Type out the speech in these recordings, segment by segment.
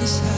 necessary.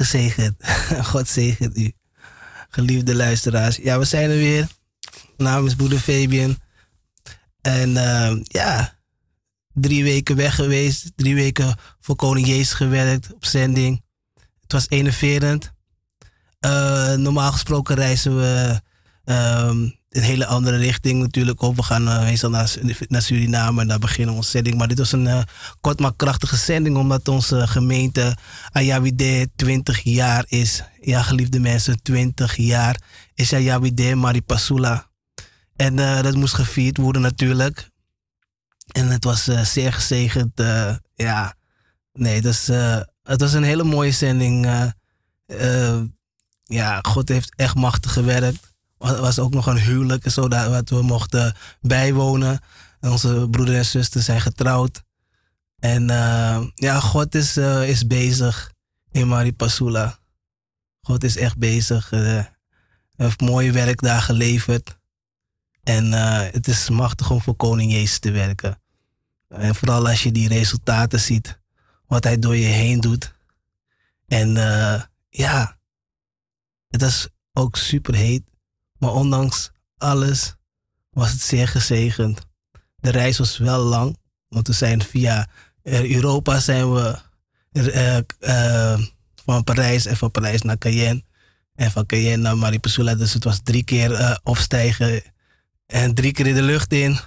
Gezegend. God zegent u. Geliefde luisteraars. Ja, we zijn er weer. Namens broeder Fabian. En uh, ja, drie weken weg geweest. Drie weken voor Koning Jezus gewerkt op zending. Het was enerverend. Uh, normaal gesproken reizen we um, een hele andere richting natuurlijk op. We gaan uh, meestal naar, naar, Suriname en daar beginnen we onze zending. Maar dit was een uh, kort maar krachtige zending omdat onze gemeente Ayawide 20 jaar is. Ja, geliefde mensen, 20 jaar is Ayawide Maripasula. En uh, dat moest gevierd worden natuurlijk. En het was zeer gezegend. ja, nee, het was een hele mooie zending. ja, God heeft echt machtig gewerkt was ook nog een huwelijk en zo, dat we mochten bijwonen. En onze broeder en zuster zijn getrouwd. En uh, ja, God is, uh, is bezig in Maripasula. God is echt bezig. Uh, heeft mooi werk daar geleverd. En het is machtig om voor Koning Jezus te werken. En vooral als je die resultaten ziet, wat hij door je heen doet. En ja, het is ook super heet. Maar ondanks alles was het zeer gezegend. De reis was wel lang, want we zijn via eh, Europa zijn we uh, uh, van Parijs en van Parijs naar Cayenne. En van Cayenne naar Maripesula. Dus het was drie keer opstijgen en drie keer in de lucht in.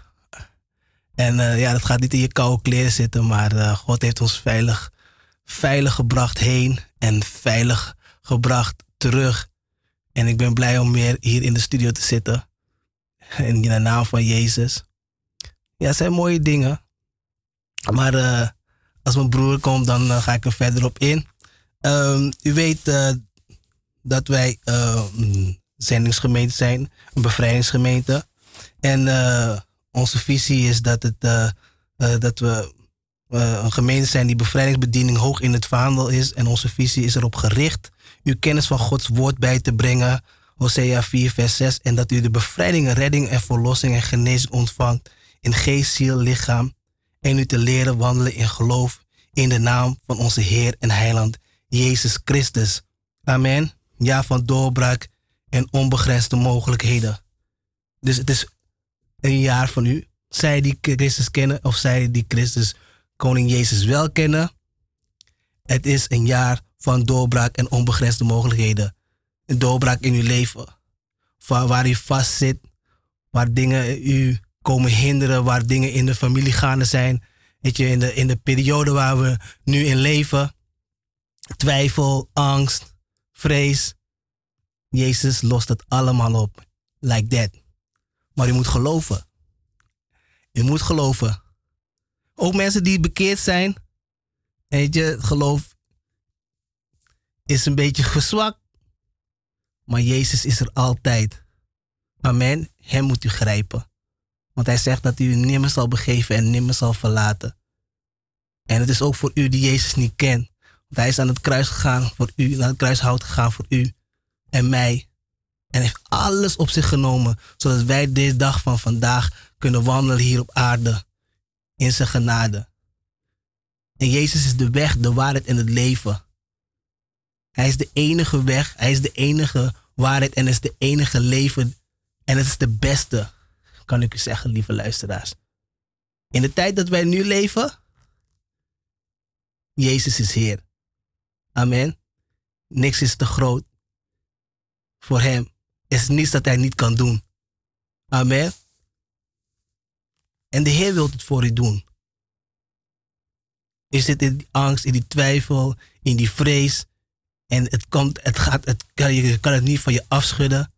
En ja, dat gaat niet in je koude kleren zitten, maar God heeft ons veilig, veilig gebracht heen en veilig gebracht terug. En ik ben blij om weer hier in de studio te zitten. In de naam van Jezus. Ja, het zijn mooie dingen. Maar uh, als mijn broer komt, dan uh, ga ik er verder op in. Um, u weet uh, dat wij een zendingsgemeente zijn, een bevrijdingsgemeente. En onze visie is dat, het, dat we een gemeente zijn die bevrijdingsbediening hoog in het vaandel is. En onze visie is erop gericht uw kennis van Gods woord bij te brengen. Hosea 4, vers 6. En dat u de bevrijding, redding en verlossing en genezing ontvangt in geest, ziel, lichaam. En u te leren wandelen in geloof in de naam van onze Heer en Heiland, Jezus Christus. Amen. Ja, van doorbraak en onbegrensde mogelijkheden. Dus het is een jaar van u. Zij die Christus kennen of zij die Christus, Koning Jezus wel kennen. Het is een jaar van doorbraak en onbegrensde mogelijkheden. Een doorbraak in uw leven. Waar, waar u vast zit, waar dingen u komen hinderen, waar dingen in de familie gaande zijn. Weet je, in de, in de periode waar we nu in leven. Twijfel, angst, vrees. Jezus lost het allemaal op. Like that. Maar u moet geloven. U moet geloven. Ook mensen die bekeerd zijn. Weet je, geloof is een beetje verzwakt. Maar Jezus is er altijd. Amen. Hem moet u grijpen. Want hij zegt dat hij u nimmer zal begeven en nimmer zal verlaten. En het is ook voor u die Jezus niet kent. Want hij is aan het kruis gegaan voor u, naar het kruishout gegaan voor u en mij. En heeft alles op zich genomen, zodat wij deze dag van vandaag kunnen wandelen hier op aarde. In zijn genade. En Jezus is de weg, de waarheid en het leven. Hij is de enige weg, hij is de enige waarheid en is de enige leven. En het is de beste, kan ik u zeggen, lieve luisteraars. In de tijd dat wij nu leven, Jezus is Heer. Amen. Niks is te groot voor Hem. Is niets dat Hij niet kan doen. Amen. En de Heer wil het voor u doen. Je zit in die angst, in die twijfel, in die vrees. En het, komt, het gaat, het, je kan het niet van je afschudden.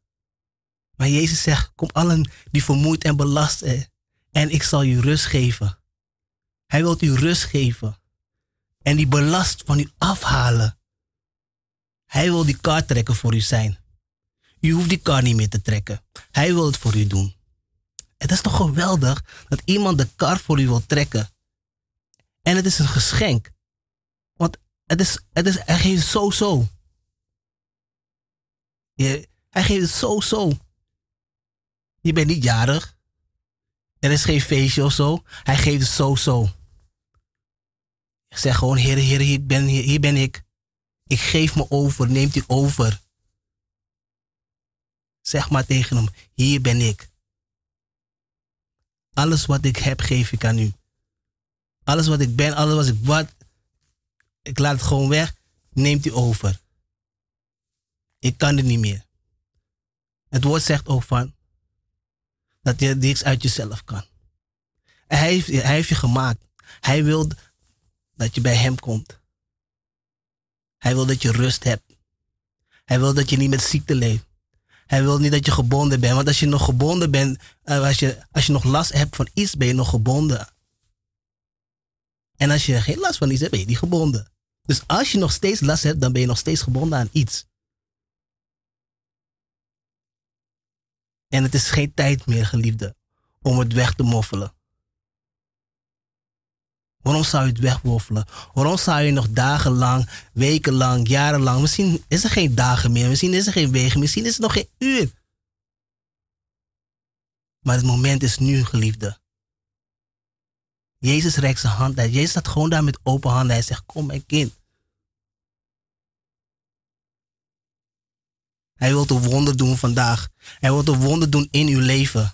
Maar Jezus zegt, kom allen die vermoeid en belast zijn. En ik zal je rust geven. Hij wil u rust geven. En die belast van u afhalen. Hij wil die kar trekken voor u zijn. U hoeft die kar niet meer te trekken. Hij wil het voor u doen. Het is toch geweldig dat iemand de kar voor u wil trekken. En het is een geschenk. Het is, het is, hij geeft het zo zo. Je, hij geeft het zo zo. Je bent niet jarig. Er is geen feestje of zo. Hij geeft het zo zo. Zeg gewoon, Heer, Heer, ben, hier, hier ben ik. Ik geef me over, neemt u over. Zeg maar tegen hem, hier ben ik. Alles wat ik heb, geef ik aan u. Alles wat ik ben, alles wat ik wat, ik laat het gewoon weg, neemt u over. Ik kan het niet meer. Het woord zegt ook van dat je niks uit jezelf kan. hij heeft, hij heeft je gemaakt. Hij wil dat je bij hem komt. Hij wil dat je rust hebt. Hij wil dat je niet met ziekte leeft. Hij wil niet dat je gebonden bent. Want als je nog gebonden bent, eh, als je, als je nog last hebt van iets, ben je nog gebonden. En als je geen last van iets hebt, ben je niet gebonden. Dus als je nog steeds last hebt, dan ben je nog steeds gebonden aan iets. En het is geen tijd meer, geliefde, om het weg te moffelen. Waarom zou je het wegwoffelen? Waarom zou je nog dagenlang, wekenlang, jarenlang, misschien is er geen dagen meer, misschien is er geen wegen, misschien is er nog geen uur. Maar het moment is nu, geliefde. Jezus reikt zijn hand uit. Jezus staat gewoon daar met open handen. Hij zegt, kom mijn kind. Hij wil een wonder doen vandaag. Hij wil een wonder doen in uw leven.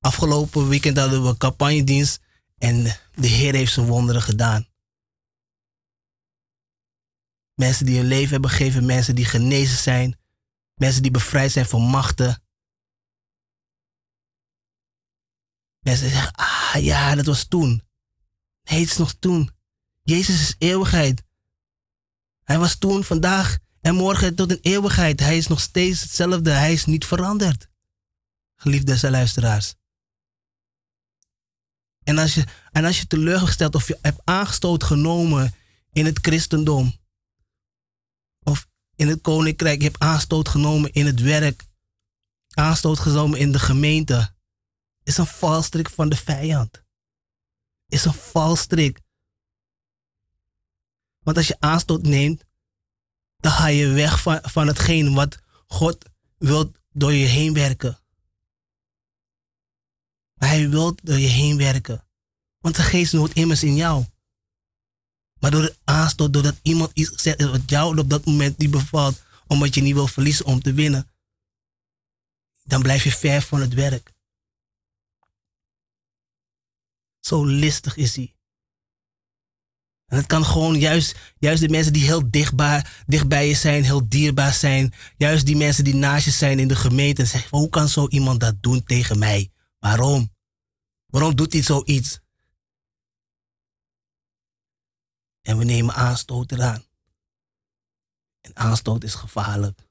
Afgelopen weekend hadden we campagnedienst en de Heer heeft zijn wonderen gedaan. Mensen die hun leven hebben gegeven, mensen die genezen zijn, mensen die bevrijd zijn van machten. Mensen zeggen, ah ja, dat was toen. Nee, het is nog toen. Jezus is eeuwigheid. Hij was toen, vandaag en morgen tot een eeuwigheid. Hij is nog steeds hetzelfde. Hij is niet veranderd. Geliefde luisteraars. En als je, en als je teleurgesteld of je hebt aangestoot genomen in het christendom. Of in het koninkrijk. Je hebt aanstoot genomen in het werk. Aanstoot genomen in de gemeente. Is een valstrik van de vijand. Is een valstrik. Want als je aanstoot neemt, dan ga je weg van, van hetgeen wat God wil door je heen werken. Hij wil door je heen werken. Want de geest woont immers in jou. Maar door het aanstoot, doordat iemand iets zegt wat jou op dat moment niet bevalt, omdat je niet wil verliezen om te winnen, dan blijf je ver van het werk. Zo listig is hij. En het kan gewoon juist, juist de mensen die heel dichtbij, dichtbij je zijn, heel dierbaar zijn. Juist die mensen die naast je zijn in de gemeente. En zeggen, hoe kan zo iemand dat doen tegen mij? Waarom? Waarom doet hij zoiets? En we nemen aanstoot eraan. En aanstoot is gevaarlijk.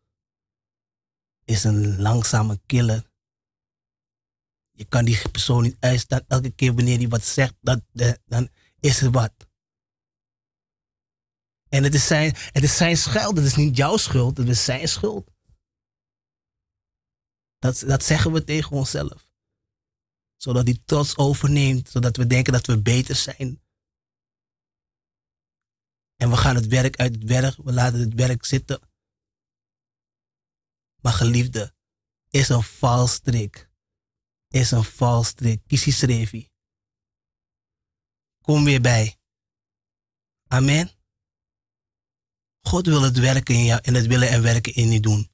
Is een langzame killer. Je kan die persoon niet uitstaan. Elke keer wanneer hij wat zegt, dat, dan is er wat. En het is, zijn, het is zijn schuld. Het is niet jouw schuld. Het is zijn schuld. Dat, dat zeggen we tegen onszelf. Zodat hij trots overneemt. Zodat we denken dat we beter zijn. En we gaan het werk uit het werk. We laten het werk zitten. Maar geliefde, is een valstrik. Is een valstrik. Kiesie schreefie. Kom weer bij. Amen. God wil het werken in jou en het willen en werken in je doen.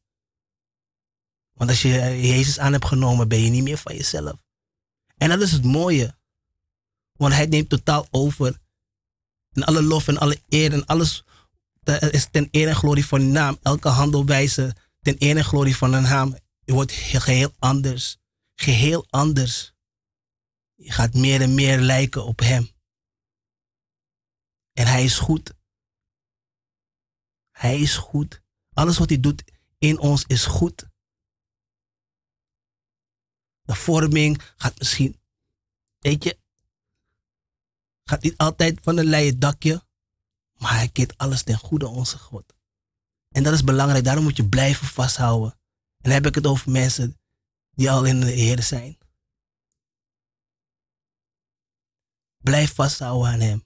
Want als je Jezus aan hebt genomen, ben je niet meer van jezelf. En dat is het mooie. Want hij neemt totaal over. En alle lof en alle eer en alles is ten eer en glorie van die naam. Elke handelwijze ten eer en glorie van een naam. Je wordt geheel anders. Geheel anders. Je gaat meer en meer lijken op hem. En hij is goed. Hij is goed. Alles wat hij doet in ons is goed. De vorming gaat misschien, weet je, gaat niet altijd van een leien dakje, maar hij keert alles ten goede onze God. En dat is belangrijk, daarom moet je blijven vasthouden. En dan heb ik het over mensen die al in de Heer zijn. Blijf vasthouden aan Hem.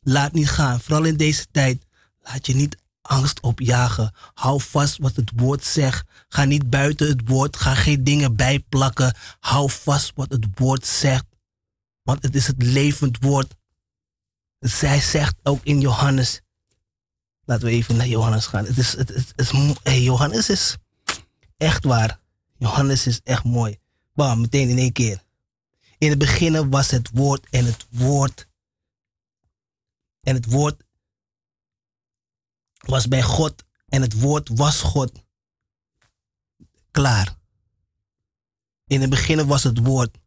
Laat niet gaan, vooral in deze tijd. Laat je niet angst opjagen. Hou vast wat het woord zegt. Ga niet buiten het woord. Ga geen dingen bijplakken. Hou vast wat het woord zegt. Want het is het levend woord. Zij zegt ook in Johannes. Laten we even naar Johannes gaan. Het is, het, het, het, hey, Johannes is echt waar. Johannes is echt mooi. Bam, meteen in één keer. In het begin was het woord en het woord. En het woord was bij God en het woord was God. Klaar. In het begin was het woord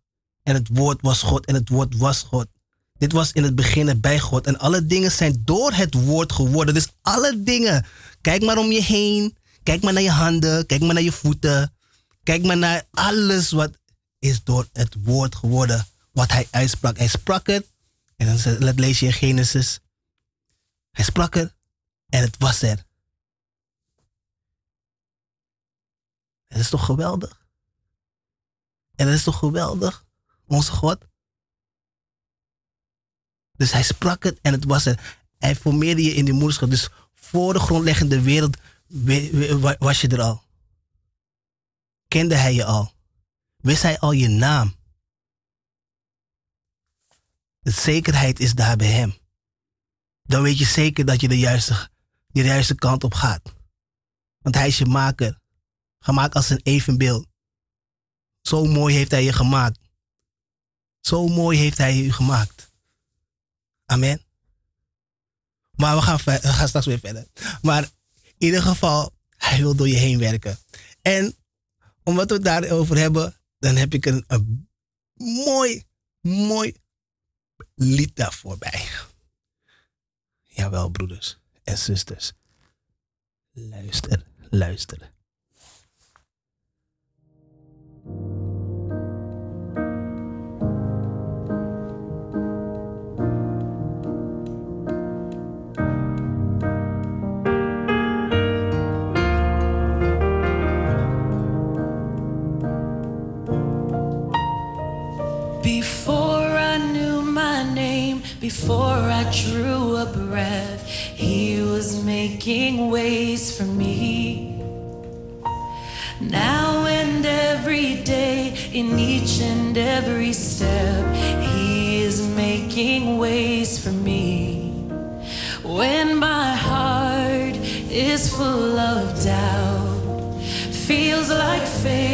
en het woord was God en het woord was God. Dit was in het begin bij God en alle dingen zijn door het woord geworden. Dus alle dingen. Kijk maar om je heen. Kijk maar naar je handen. Kijk maar naar je voeten. Kijk maar naar alles wat is door het woord geworden. Wat hij uitsprak. Hij sprak het. En dan lees je in Genesis. Hij sprak het en het was er. Het is toch geweldig? En het is toch geweldig, onze God? Dus hij sprak het en het was er. Hij formeerde je in de moederschap. Dus voor de grondleggende wereld was je er al. Kende hij je al. Wist hij al je naam. De zekerheid is daar bij hem. Dan weet je zeker dat je de juiste, de juiste kant op gaat. Want hij is je maker. Gemaakt als een evenbeeld. Zo mooi heeft hij je gemaakt. Zo mooi heeft hij je gemaakt. Amen. Maar we gaan, we gaan straks weer verder. Maar in ieder geval, hij wil door je heen werken. En omdat we het daarover hebben, dan heb ik een, een mooi, mooi lied daarvoor bij. Jawel, broeders en zusters. Luister, luister. Before I drew a breath, He was making ways for me. Now and every day, in each and every step, He is making ways for me. When my heart is full of doubt, feels like faith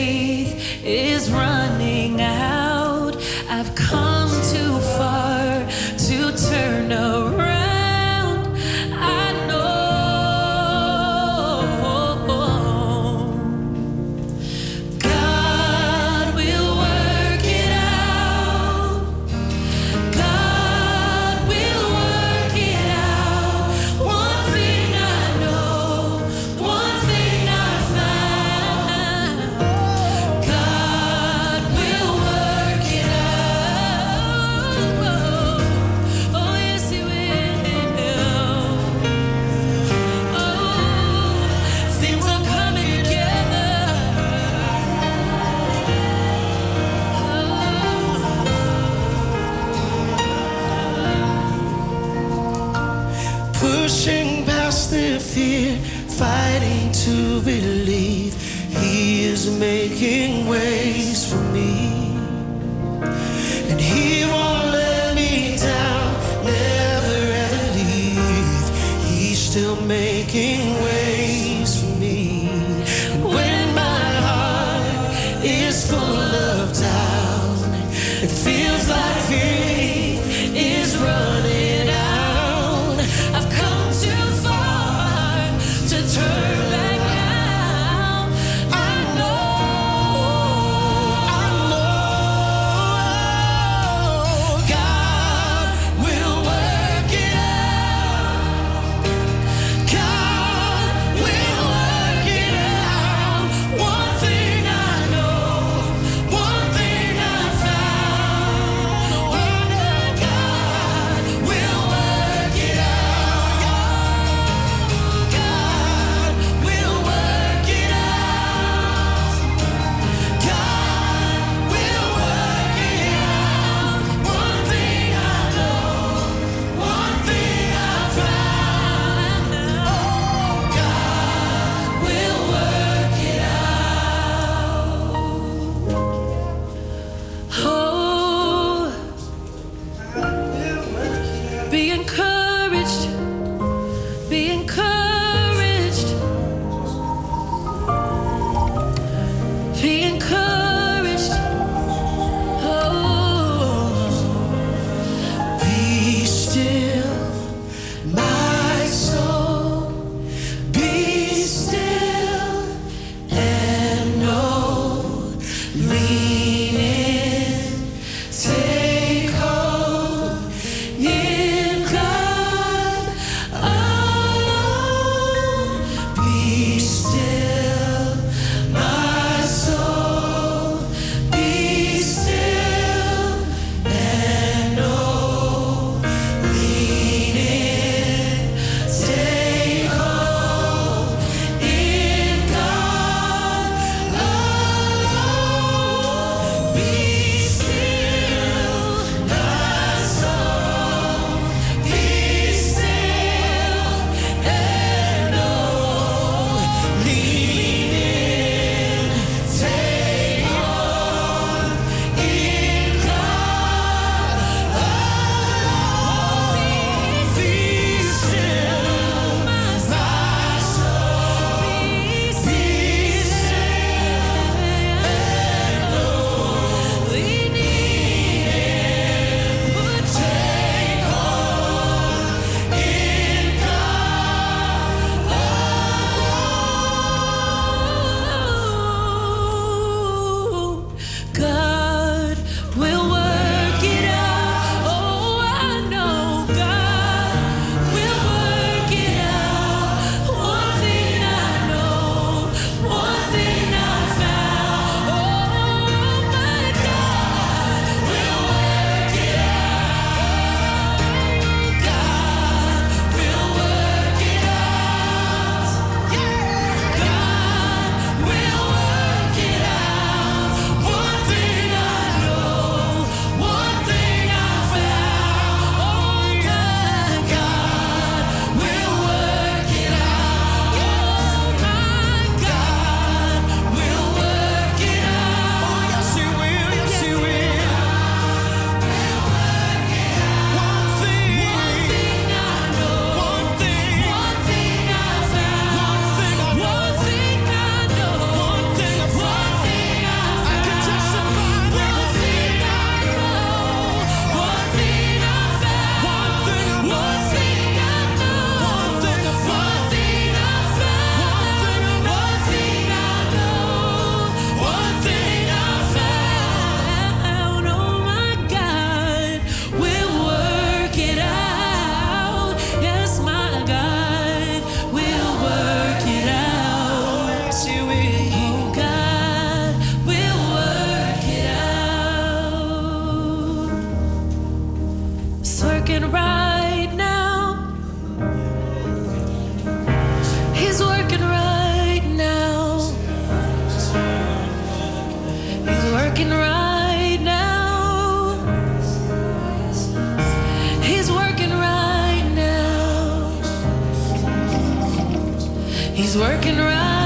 He's working right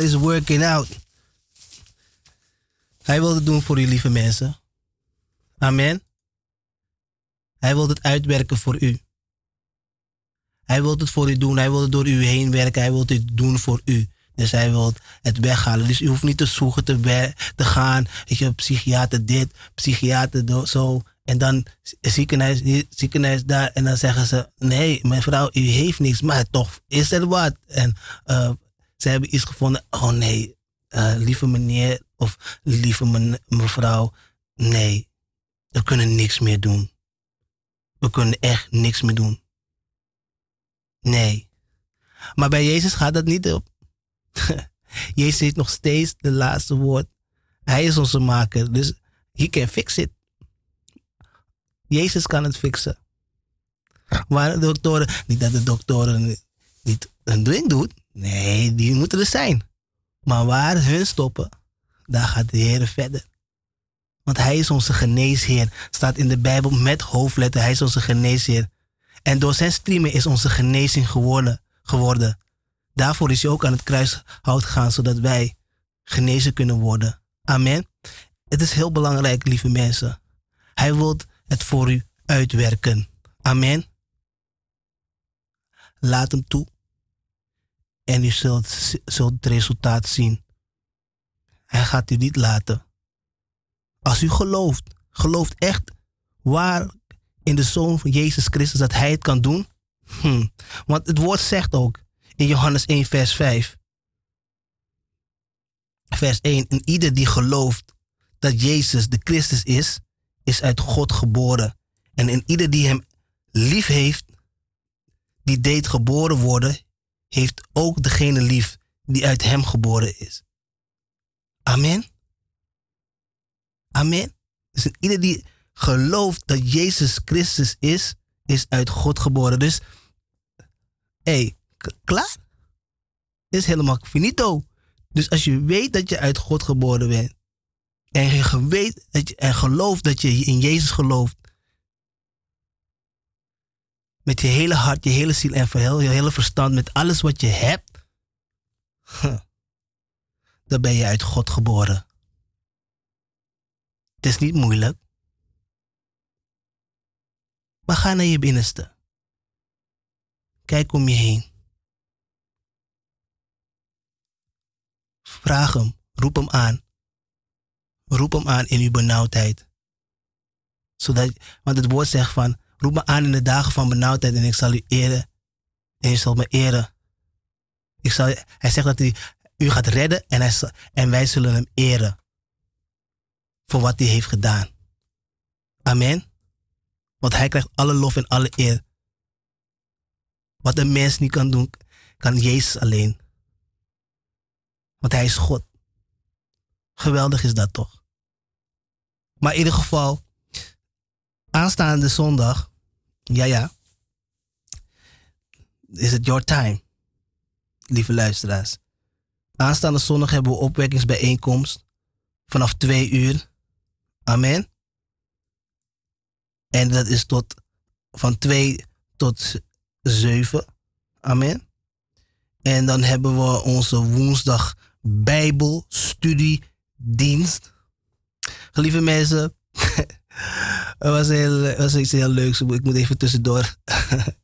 Is working out. Hij wil het doen voor u, lieve mensen. Amen. Hij wil het uitwerken voor u. Hij wil het voor u doen. Hij wil het door u heen werken. Hij wil het doen voor u. Dus hij wil het weghalen. Dus u hoeft niet te zoeken te, te gaan. Ik heb psychiater dit, psychiater zo. En dan ziekenhuis ziekenhuis daar. En dan zeggen ze: Nee, mijn vrouw, u heeft niks. Maar toch is er wat. En eh, ze hebben iets gevonden. Oh nee, eh, lieve meneer of lieve mevrouw. Nee, we kunnen niks meer doen. We kunnen echt niks meer doen. Nee. Maar bij Jezus gaat dat niet op. Jezus heeft nog steeds de laatste woord. Hij is onze maker. Dus he can fix it. Jezus kan het fixen. Maar de doktoren, niet dat de doktoren niet hun ding doen. Nee, die moeten er zijn. Maar waar hun stoppen, daar gaat de Heer verder. Want Hij is onze geneesheer. Staat in de Bijbel met hoofdletter. Hij is onze geneesheer. En door zijn streamen is onze genezing geworden. geworden. Daarvoor is hij ook aan het kruishout gegaan, zodat wij genezen kunnen worden. Amen. Het is heel belangrijk, lieve mensen. Hij wil het voor u uitwerken. Amen. Laat hem toe. En u zult, zult het resultaat zien. Hij gaat u niet laten. Als u gelooft, gelooft echt waar in de Zoon van Jezus Christus dat Hij het kan doen. Hm. Want het woord zegt ook in Johannes 1, vers 5. Vers 1. En ieder die gelooft dat Jezus de Christus is, is uit God geboren. En in ieder die Hem lief heeft, die deed geboren worden, heeft ook degene lief die uit Hem geboren is. Amen. Amen. Dus in ieder die gelooft dat Jezus Christus is, is uit God geboren. Dus, hé, hey, klaar? Is helemaal finito. Dus als je weet dat je uit God geboren bent, en je weet dat je, en gelooft dat je in Jezus gelooft, met je hele hart, je hele ziel en verheel, je hele verstand, met alles wat je hebt, dan ben je uit God geboren. Het is niet moeilijk. Maar ga naar je binnenste. Kijk om je heen. Vraag hem, roep hem aan. Roep hem aan in uw benauwdheid. Zodat, want het woord zegt van, roep me aan in de dagen van benauwdheid en ik zal u eren. En u zal me eren. Ik zal, hij zegt dat hij u gaat redden en, en wij zullen hem eren. Voor wat hij heeft gedaan. Amen. Want hij krijgt alle lof en alle eer. Wat een mens niet kan doen, kan Jezus alleen. Want hij is God. Geweldig is dat toch? Maar in ieder geval, aanstaande zondag, ja ja, is het your time, lieve luisteraars. Aanstaande zondag hebben we opwekkingsbijeenkomst vanaf twee uur. Amen. En dat is tot van 2 tot 7. Amen. En dan hebben we onze woensdag Bijbelstudiedienst. Gelieve mensen, het was, heel, was iets heel leuks. Ik moet even tussendoor.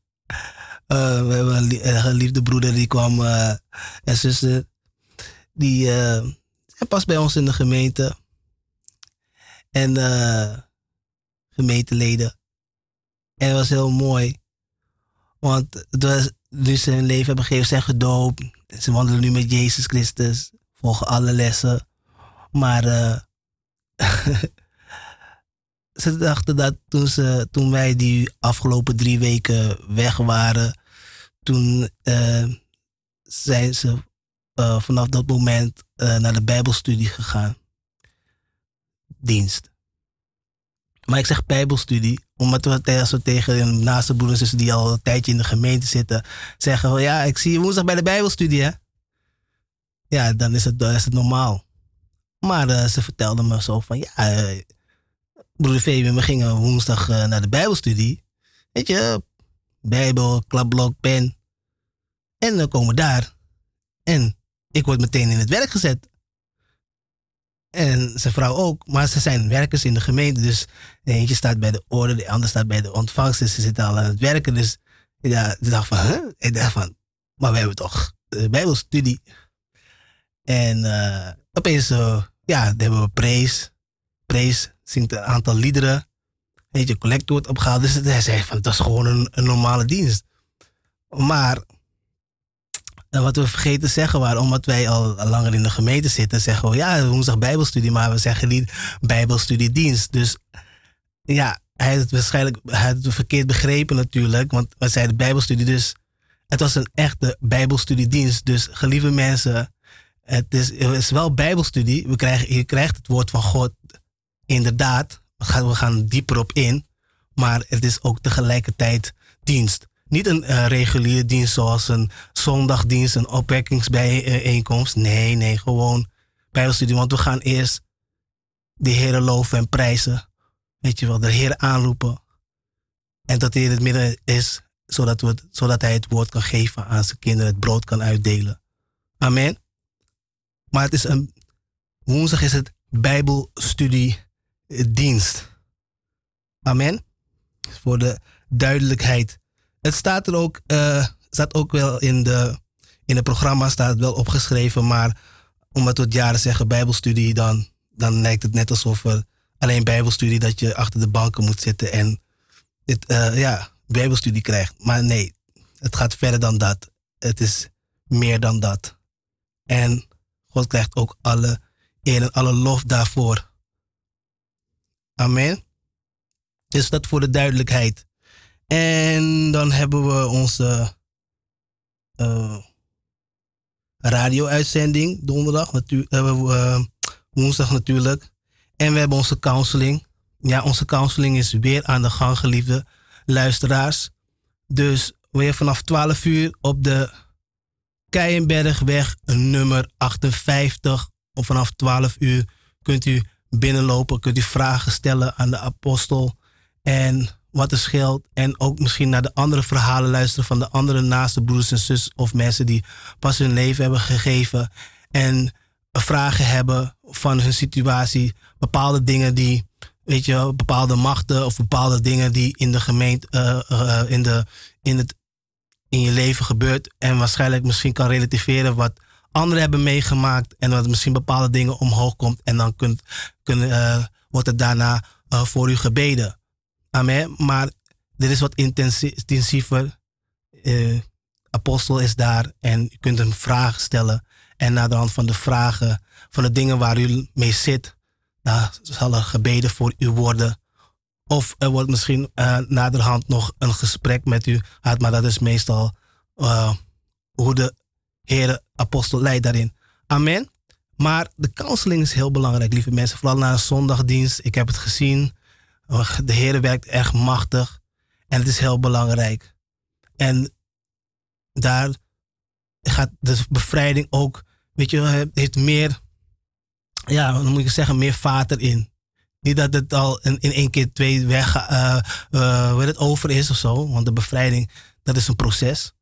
Eh, we hebben een lie- een geliefde broeder die kwam eh, en zuster. Die eh, zijn pas bij ons in de gemeente. En eh, gemeenteleden. En het was heel mooi. Want het was, nu ze hun leven hebben gegeven, zijn gedoopt. Ze wandelen nu met Jezus Christus. Volgen alle lessen. Maar eh, ze dachten dat toen, ze, toen wij die afgelopen drie weken weg waren, toen eh, zijn ze eh, vanaf dat moment eh, naar de Bijbelstudie gegaan. Dienst. Maar ik zeg Bijbelstudie, omdat we tegen naaste broeders zussen die al een tijdje in de gemeente zitten, zeggen we ja, ik zie je woensdag bij de Bijbelstudie, hè? Ja, dan is het, dan is het normaal. Maar ze vertelden me zo van ja, broeder Fabian, we gingen woensdag eh, naar de Bijbelstudie. Weet je, Bijbel, klapblok, pen. En dan komen we daar. En ik word meteen in het werk gezet. En zijn vrouw ook. Maar ze zijn werkers in de gemeente. Dus de eentje staat bij de orde, de ander staat bij de ontvangst. Dus ze zitten al aan het werken. Dus ja, ik dacht van, huh? Ik dacht van, maar we hebben toch de Bijbelstudie. En eh, opeens, eh, ja, dan hebben we prees. Prees zingt een aantal liederen. Weet je, collect wordt opgehaald. Dus hij zei van, dat is gewoon een, normale dienst. Maar en wat we vergeten te zeggen waren, omdat wij al langer in de gemeente zitten, zeggen we ja, woensdag Bijbelstudie, maar we zeggen niet Bijbelstudiedienst. Dus ja, hij heeft het waarschijnlijk het verkeerd begrepen natuurlijk, want we zeiden Bijbelstudie, dus het was een echte Bijbelstudiedienst. Dus gelieve mensen, het is, het is wel Bijbelstudie. We krijgen, je krijgt het woord van God, inderdaad. We gaan, dieper op in, maar het is ook tegelijkertijd dienst. Niet een eh, reguliere dienst zoals een zondagdienst, een opwekkingsbijeenkomst. Nee, nee, gewoon Bijbelstudie. Want we gaan eerst de Heer loven en prijzen. Weet je wel, de Heer aanroepen. En dat hij in het midden is, zodat, we zodat hij het woord kan geven aan zijn kinderen, het brood kan uitdelen. Amen. Maar het is een, woensdag is het Bijbelstudiedienst. Amen. Voor de duidelijkheid. Het staat er ook, eh, staat ook wel in, de, in het programma staat het wel opgeschreven, maar omdat we het jaren zeggen Bijbelstudie, dan, dan lijkt het net alsof er alleen Bijbelstudie dat je achter de banken moet zitten en het, eh, ja, Bijbelstudie krijgt. Maar nee, het gaat verder dan dat. Het is meer dan dat. En God krijgt ook alle eer en alle lof daarvoor. Amen. Dus dat voor de duidelijkheid. En dan hebben we onze eh, radio-uitzending donderdag, eh, woensdag natuurlijk. En we hebben onze counseling. Ja, onze counseling is weer aan de gang, geliefde luisteraars. Dus weer vanaf 12 uur op de Keienbergweg nummer 58. Of vanaf 12 uur kunt u binnenlopen, kunt u vragen stellen aan de apostel. En wat er scheelt. En ook misschien naar de andere verhalen luisteren van de andere naaste broeders en zus of mensen die pas hun leven hebben gegeven. En vragen hebben van hun situatie. Bepaalde dingen die, weet je, bepaalde machten of bepaalde dingen die in de gemeente, eh, eh, in, de, in, het, in je leven gebeurt. En waarschijnlijk misschien kan relativeren wat anderen hebben meegemaakt. En dat misschien bepaalde dingen omhoog komt. En dan kunt, kun, eh, wordt het daarna eh, voor u gebeden. Amen. Maar dit is wat intensie- intensiever. Eh, apostel is daar en u kunt hem vragen stellen. En naar de hand van de vragen, van de dingen waar u mee zit, zal er gebeden voor u worden. Of er wordt misschien eh naderhand nog een gesprek met u gehad, maar dat is meestal eh, hoe de Heer Apostel leidt daarin. Amen. Maar de counseling is heel belangrijk, lieve mensen. Vooral na een zondagdienst. Ik heb het gezien De Heer werkt echt machtig. En het is heel belangrijk. En daar gaat de bevrijding ook, weet je, heeft meer, ja, hoe moet ik zeggen, meer vaat erin. Niet dat het al in, in één keer twee weg, uh, uh, het over is of zo. Want de bevrijding, dat is een proces.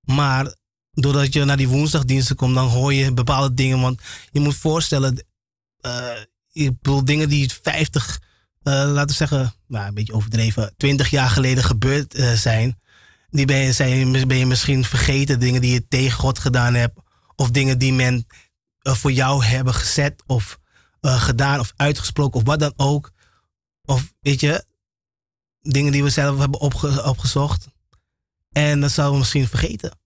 Maar doordat je naar die woensdagdiensten komt, dan hoor je bepaalde dingen. Want je moet voorstellen, uh, ik bedoel, dingen die 50, laten we zeggen, nou, een beetje overdreven, 20 jaar geleden gebeurd zijn. Die ben je, ben je misschien vergeten, dingen die je tegen God gedaan hebt. Of dingen die men voor jou hebben gezet of gedaan of uitgesproken of wat dan ook. Of weet je, dingen die we zelf hebben opge opgezocht. En dat zouden we misschien vergeten.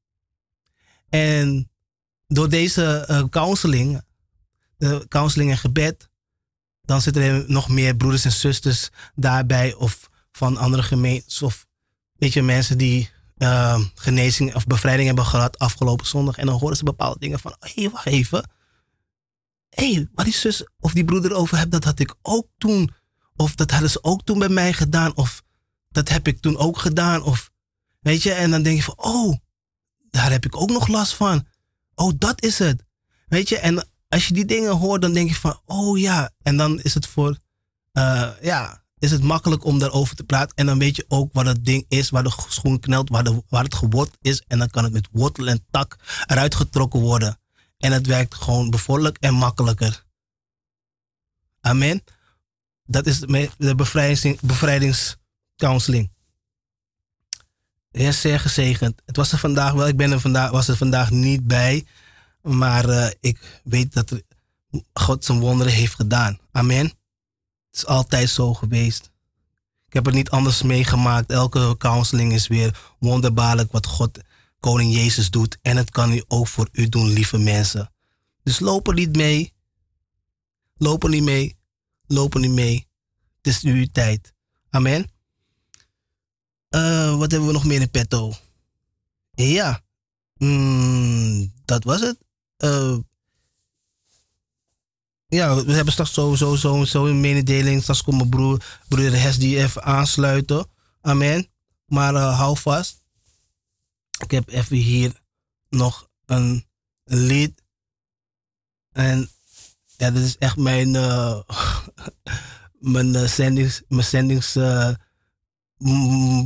En door deze uh, counseling, de counseling en gebed, dan zitten er nog meer broeders en zusters daarbij of van andere gemeentes of weet je, mensen die uh, genezing of bevrijding hebben gehad afgelopen zondag. En dan horen ze bepaalde dingen van, hé, hey, wacht even. Hé, hey, waar die zus of die broeder over hebt, dat had ik ook toen. Of dat hadden ze ook toen bij mij gedaan. Of dat heb ik toen ook gedaan. Of weet je, en dan denk je van, oh, daar heb ik ook nog last van. Oh, dat is het. Weet je, en als je die dingen hoort, dan denk je van, oh ja. En dan is het voor, uh, ja, is het makkelijk om daarover te praten. En dan weet je ook wat het ding is, waar de schoen knelt, waar, de, waar het geworteld is. En dan kan het met wortel en tak eruit getrokken worden. En het werkt gewoon bevorderlijk en makkelijker. Amen. Dat is de bevrijdings, bevrijdingscounseling. Heer, zeer gezegend. Het was er vandaag wel, ik ben er vandaag, was er vandaag niet bij. Maar uh, ik weet dat God zijn wonderen heeft gedaan. Amen. Het is altijd zo geweest. Ik heb het niet anders meegemaakt. Elke counseling is weer wonderbaarlijk wat God, Koning Jezus, doet. En het kan u ook voor u doen, lieve mensen. Dus loop er niet mee. Loop er niet mee. Loop er niet mee. Het is nu uw tijd. Amen. Uh, wat hebben we nog meer in petto? Ja, mm, dat was het. Uh, ja, we hebben straks sowieso zo, zo een mededeling. Straks komt mijn broer, broer Hes die even aansluiten. Amen. Maar uh, hou vast. Ik heb even hier nog een, lied. En ja, dit is echt mijn, mijn zendings, mijn zendings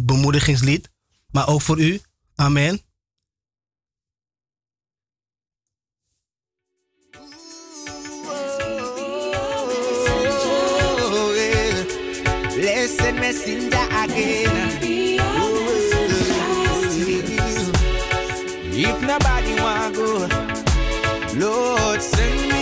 bemoedigingslied. Maar ook voor u. Amen. Blessed messenger again. If nobody want go, Lord send me.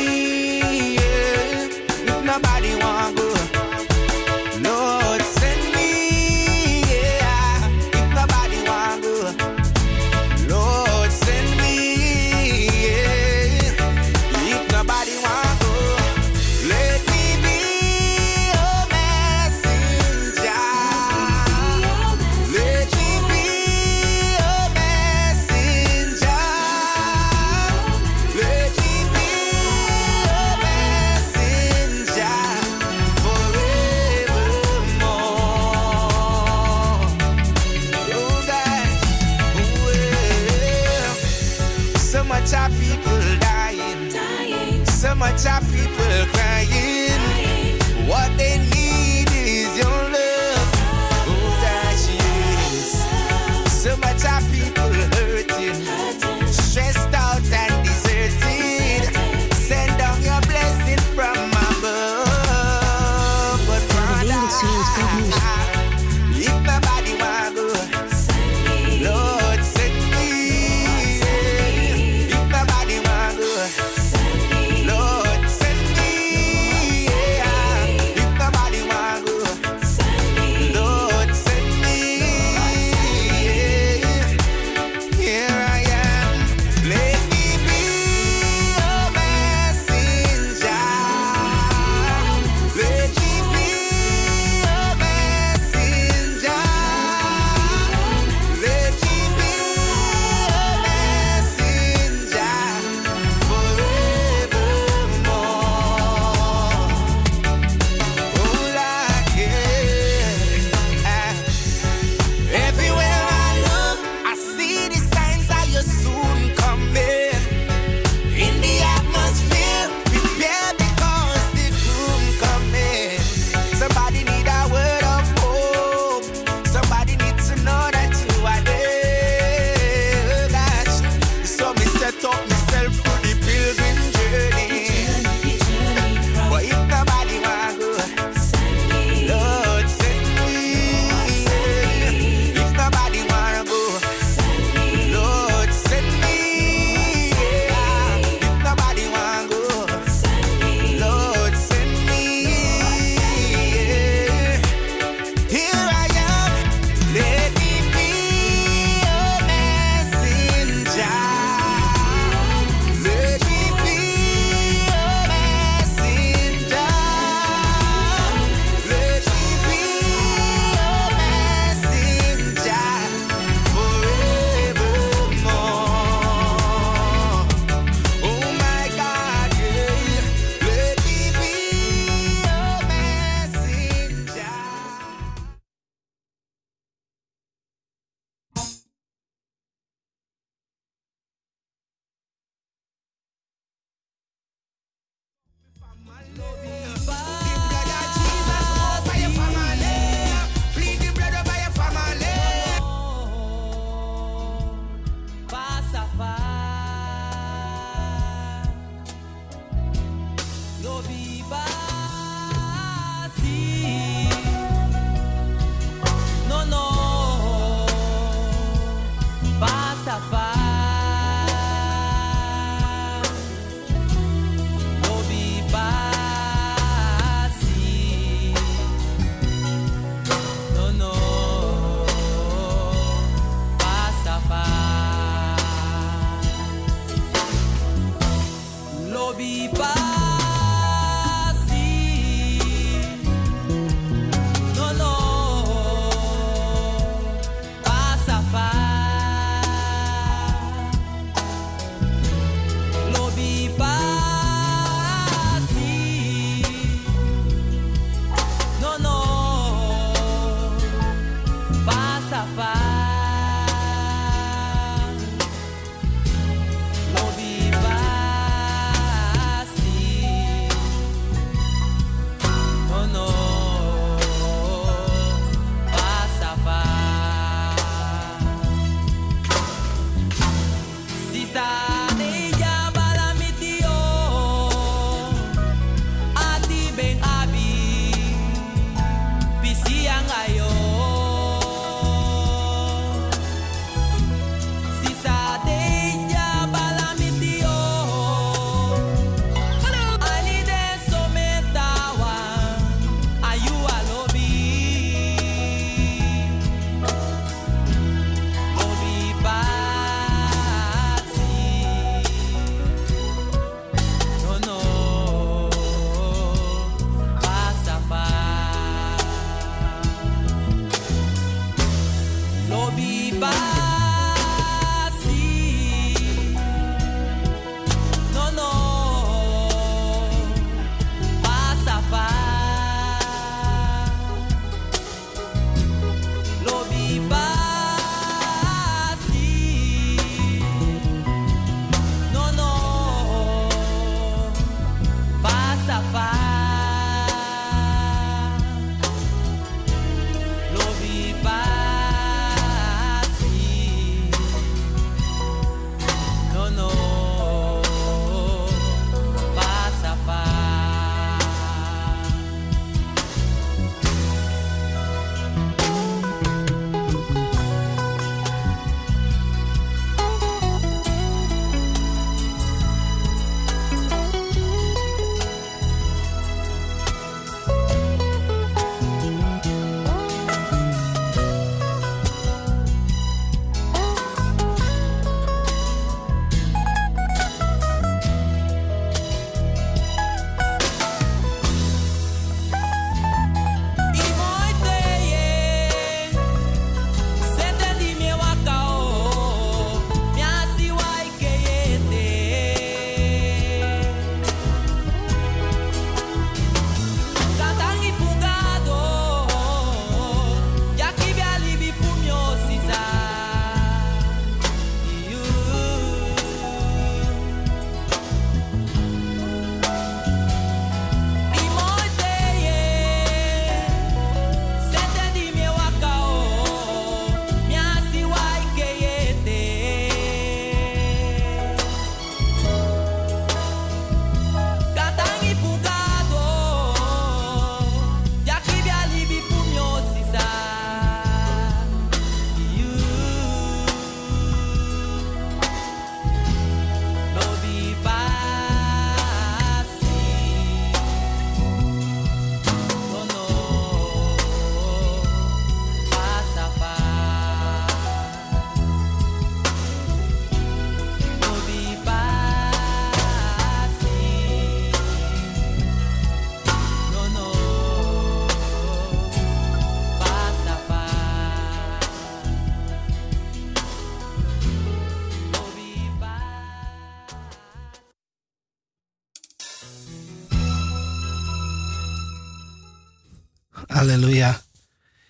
Halleluja.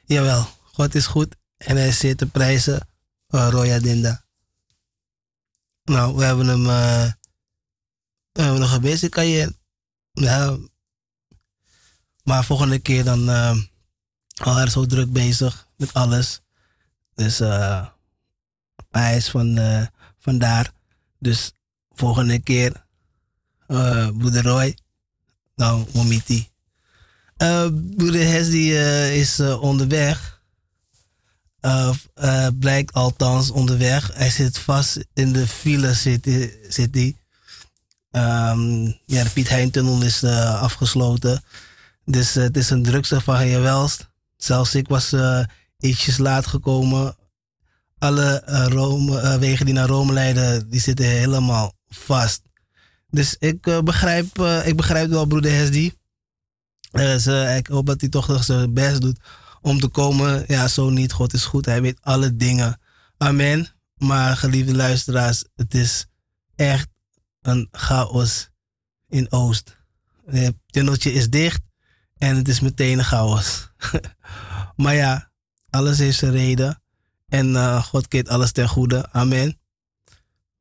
Jawel, God is goed en hij zeer te prijzen. Uh, Roya Dinda. Nou, we hebben hem. eh we hebben nog een kan je. Ja. Maar volgende keer dan. eh al is zo druk bezig met alles. Dus eh hij is van, eh vandaar. Dus volgende keer. broeder Roy. Nou, Momiti. Eh broeder Hesdy eh, is eh, onderweg. Blijkt althans onderweg. Hij zit vast in de file, hij. Ehm, ja, de Piet Heintunnel is afgesloten. Dus het is een drukste van je welst. Zelfs ik was ietsjes laat gekomen. Alle Rome, wegen die naar Rome leiden, die zitten helemaal vast. Dus ik, begrijp, ik begrijp wel broeder Hesdy. Eh, ik hoop dat hij toch nog zijn best doet om te komen. Ja, zo niet. God is goed. Hij weet alle dingen. Amen. Maar geliefde luisteraars, het is echt een chaos in Oost. Het tunneltje is dicht en het is meteen een chaos. maar ja, alles heeft zijn reden. En eh, God keert alles ten goede. Amen.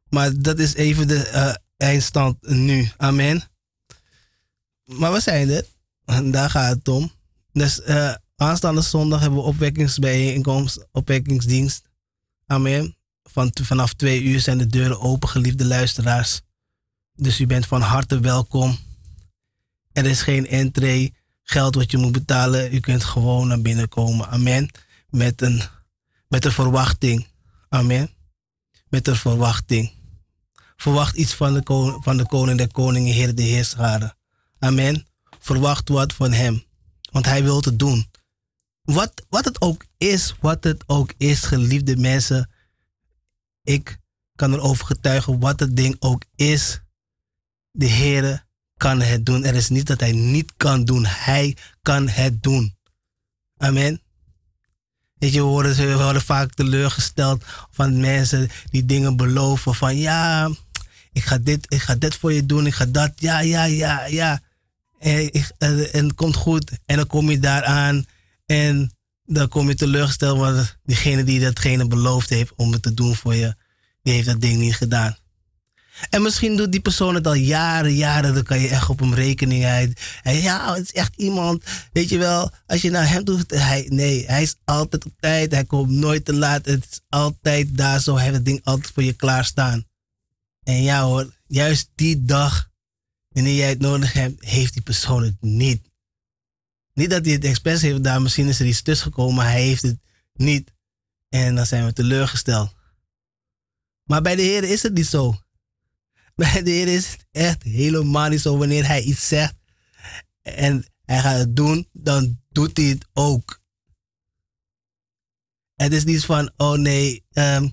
Maar dat is even de eh, eindstand nu. Amen. Maar we zijn er. Daar gaat het om. Dus eh, aanstaande zondag hebben we opwekkingsbijeenkomst, opwekkingsdienst. Amen. Van, vanaf twee uur zijn de deuren open, geliefde luisteraars. Dus u bent van harte welkom. Er is geen entree, geld wat je moet betalen. U kunt gewoon naar binnen komen. Amen. Met een, met een verwachting. Amen. Met een verwachting. Verwacht iets van de, koning, van de koning der koningen, Heer de Heerscharen. Amen. Verwacht wat van hem. Want hij wil het doen. Wat, wat het ook is, wat het ook is, geliefde mensen. Ik kan erover getuigen wat het ding ook is. De Heer kan het doen. Er is niet dat hij niet kan doen. Hij kan het doen. Amen. Weet je, we worden, we vaak teleurgesteld van mensen die dingen beloven. Van ja, ik ga dit, ik ga dit voor je doen, ik ga dat. Ja, ja, ja, ja. En, het komt goed. En dan kom je daar aan. En dan kom je teleurgesteld. Want diegene die datgene beloofd heeft om het te doen voor je, die heeft dat ding niet gedaan. En misschien doet die persoon het al jaren, jaren. Dan kan je echt op hem rekening uit. En ja, het is echt iemand. Weet je wel, als je naar hem doet. Hij, nee, hij is altijd op tijd. Hij komt nooit te laat. Het is altijd daar zo. Hij heeft het ding altijd voor je klaarstaan. En ja hoor, juist die dag, wanneer jij het nodig hebt, heeft die persoon het niet. Niet dat hij het expres heeft gedaan. Misschien is er iets tussen gekomen, maar hij heeft het niet. En dan zijn we teleurgesteld. Maar bij de Heer is het niet zo. Bij de Heer is het echt helemaal niet zo. Wanneer hij iets zegt en hij gaat het doen, dan doet hij het ook. Het is niet van, oh nee, ehm,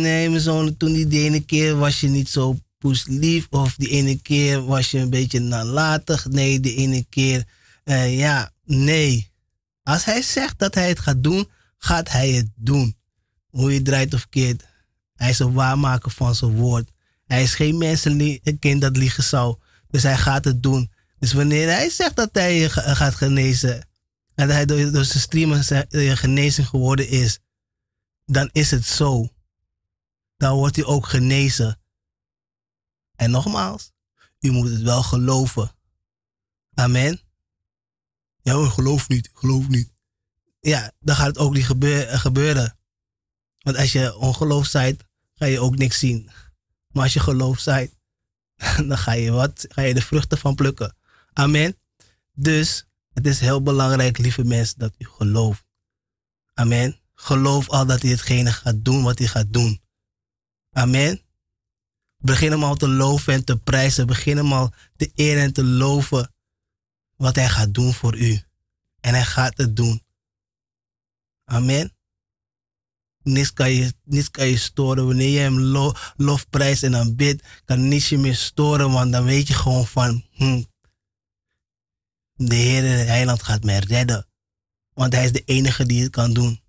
nee, mijn zoon, toen die, die ene keer was je niet zo poeslief. Of die ene keer was je een beetje nalatig. Nee, die ene keer, eh, ja, nee. Als hij zegt dat hij het gaat doen, gaat hij het doen. Hoe je draait of keert. Hij is een waarmaker van zijn woord. Hij is geen mensenkind dat liegen zou. Dus hij gaat het doen. Dus wanneer hij zegt dat hij je ga- gaat genezen. En hij door, door zijn streamen je genezing geworden is. Dan is het zo. Dan wordt hij ook genezen. En nogmaals, u moet het wel geloven. Amen. Ja, hoor, geloof niet, geloof niet. Ja, dan gaat het ook niet gebeur- gebeuren. Want als je ongeloof zijt, ga je ook niks zien. Maar als je geloof zijt, dan ga je, wat, ga je de vruchten van plukken. Amen. Dus het is heel belangrijk, lieve mensen, dat u gelooft. Amen. Geloof al dat hij hetgene gaat doen wat hij gaat doen. Amen. Begin hem al te loven en te prijzen. Begin hem al te eren en te loven wat hij gaat doen voor u. En hij gaat het doen. Amen. Niets kan je, niets kan je storen. Wanneer je hem lo, lofprijst en aanbidt, kan niets je meer storen. Want dan weet je gewoon van, hm, de Heer de Heiland gaat mij redden. Want hij is de enige die het kan doen.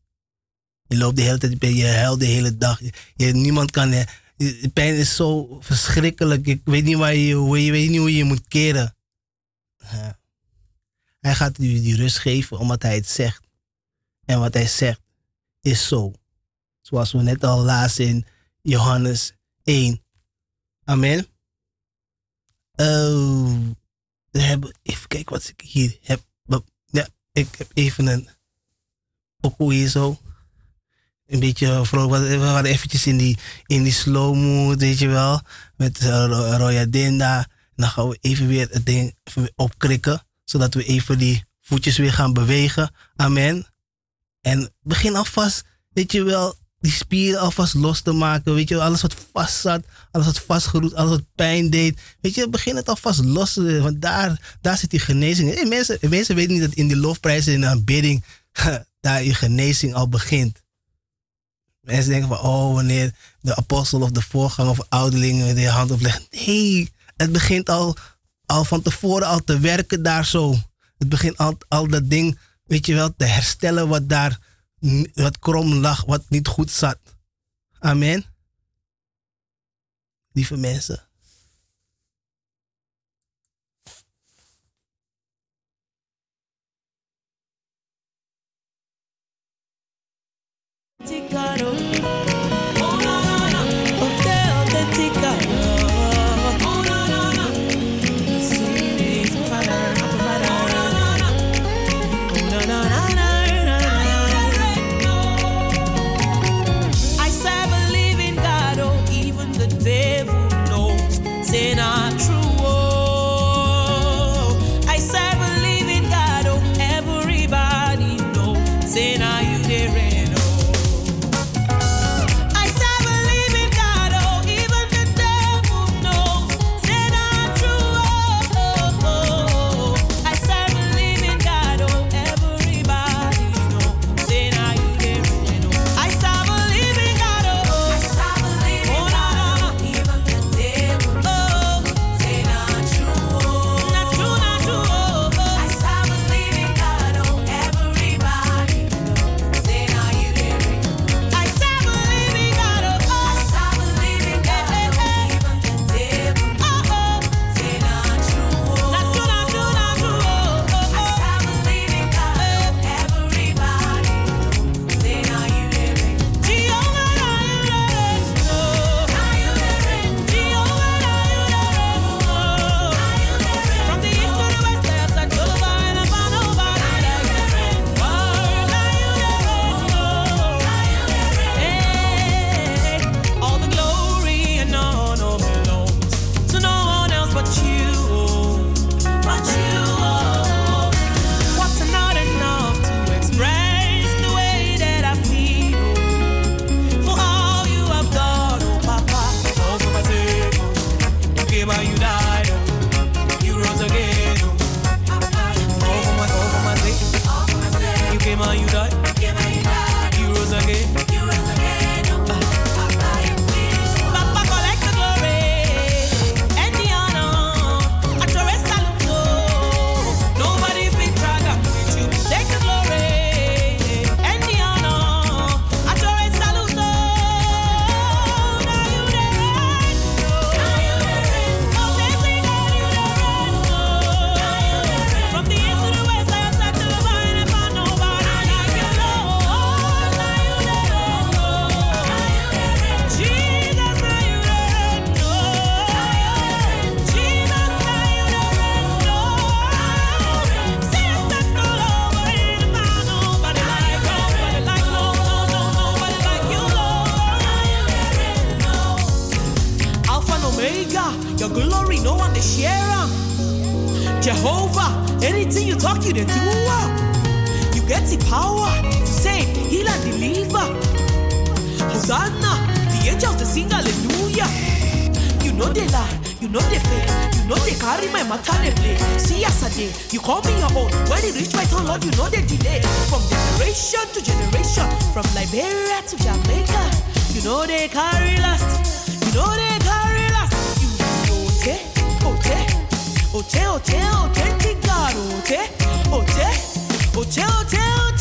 Je loopt de hele tijd, je huilt de hele dag. Je, niemand kan, de pijn is zo verschrikkelijk. Ik weet niet, waar je, je weet niet hoe je moet keren. Hij gaat u die rust geven omdat hij het zegt. En wat hij zegt is zo. Zoals we net al lazen in Johannes 1. Amen. Hebben, even kijken wat ik hier heb. Ja, ik heb even een pokoe hier zo. Een beetje vrolijk. We waren eventjes in die, in die slow mood, weet je wel. Met uh, Roya Dinda. En dan gaan we even weer het ding opkrikken. Zodat we even die voetjes weer gaan bewegen. Amen. En begin alvast, weet je wel, die spieren alvast los te maken. Weet je, wel, alles wat vast zat, alles wat vastgeroet, alles wat pijn deed. Weet je, begin het alvast los te Want daar, daar zit die genezing. Hey, mensen, mensen weten niet dat in die lofprijzen, in de aanbidding, daar je genezing al begint. Mensen denken van, oh, wanneer de apostel of de voorganger of ouderlingen de hand opleggen. Nee, het begint al, al van tevoren al te werken daar zo. Het begint al, al dat ding, weet je wel, te herstellen wat daar, wat krom lag, wat niet goed zat. Amen. Lieve mensen. caro. Lord, you know they delay. From generation to generation, from Liberia to Jamaica, you know they carry last, you know they carry last. You know they, ote, ote, ote, authentic God, ote, ote, ote, ote, authentic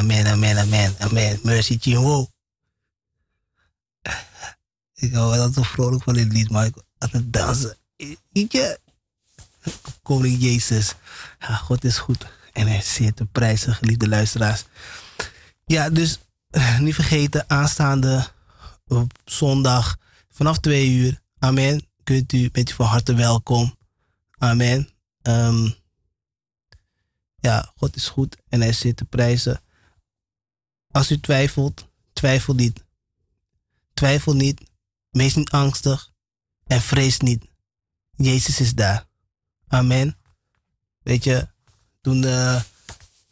Amen, amen, amen, amen. Mercy Chinwo. Ik hou wel zo vrolijk van dit lied, maar ik aan het dansen. Weet je? Koning Jezus. God is goed. En hij zeer te prijzen, geliefde luisteraars. Ja, dus niet vergeten, aanstaande op zondag vanaf twee uur. Amen. Kunt u, bent u van harte welkom. Amen. Ehm, ja, God is goed en hij zit te prijzen. Als u twijfelt, twijfel niet. Twijfel niet. Wees niet angstig en vrees niet. Jezus is daar. Amen. Weet je, toen eh,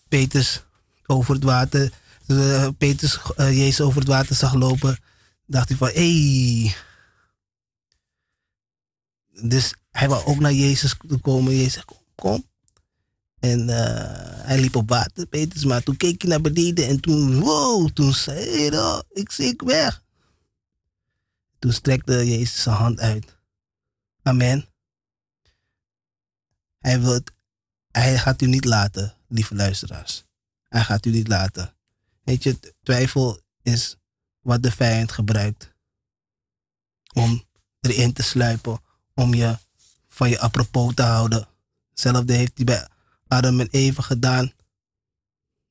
Peters over het water, eh, Peters eh, Jezus over het water zag lopen, dacht hij van. Hey. Dus hij wou ook naar Jezus komen. Jezus kom. En eh, hij liep op water, Peters, maar toen keek hij naar beneden en toen, wow, toen zei hij, "Oh, ik zink weg. Toen strekte Jezus zijn hand uit. Amen. Hij, wil hij gaat u niet laten, lieve luisteraars. Hij gaat u niet laten. Weet je, twijfel is wat de vijand gebruikt om erin te sluipen, om je van je apropos te houden. Hetzelfde heeft hij bij Adam en Eva gedaan.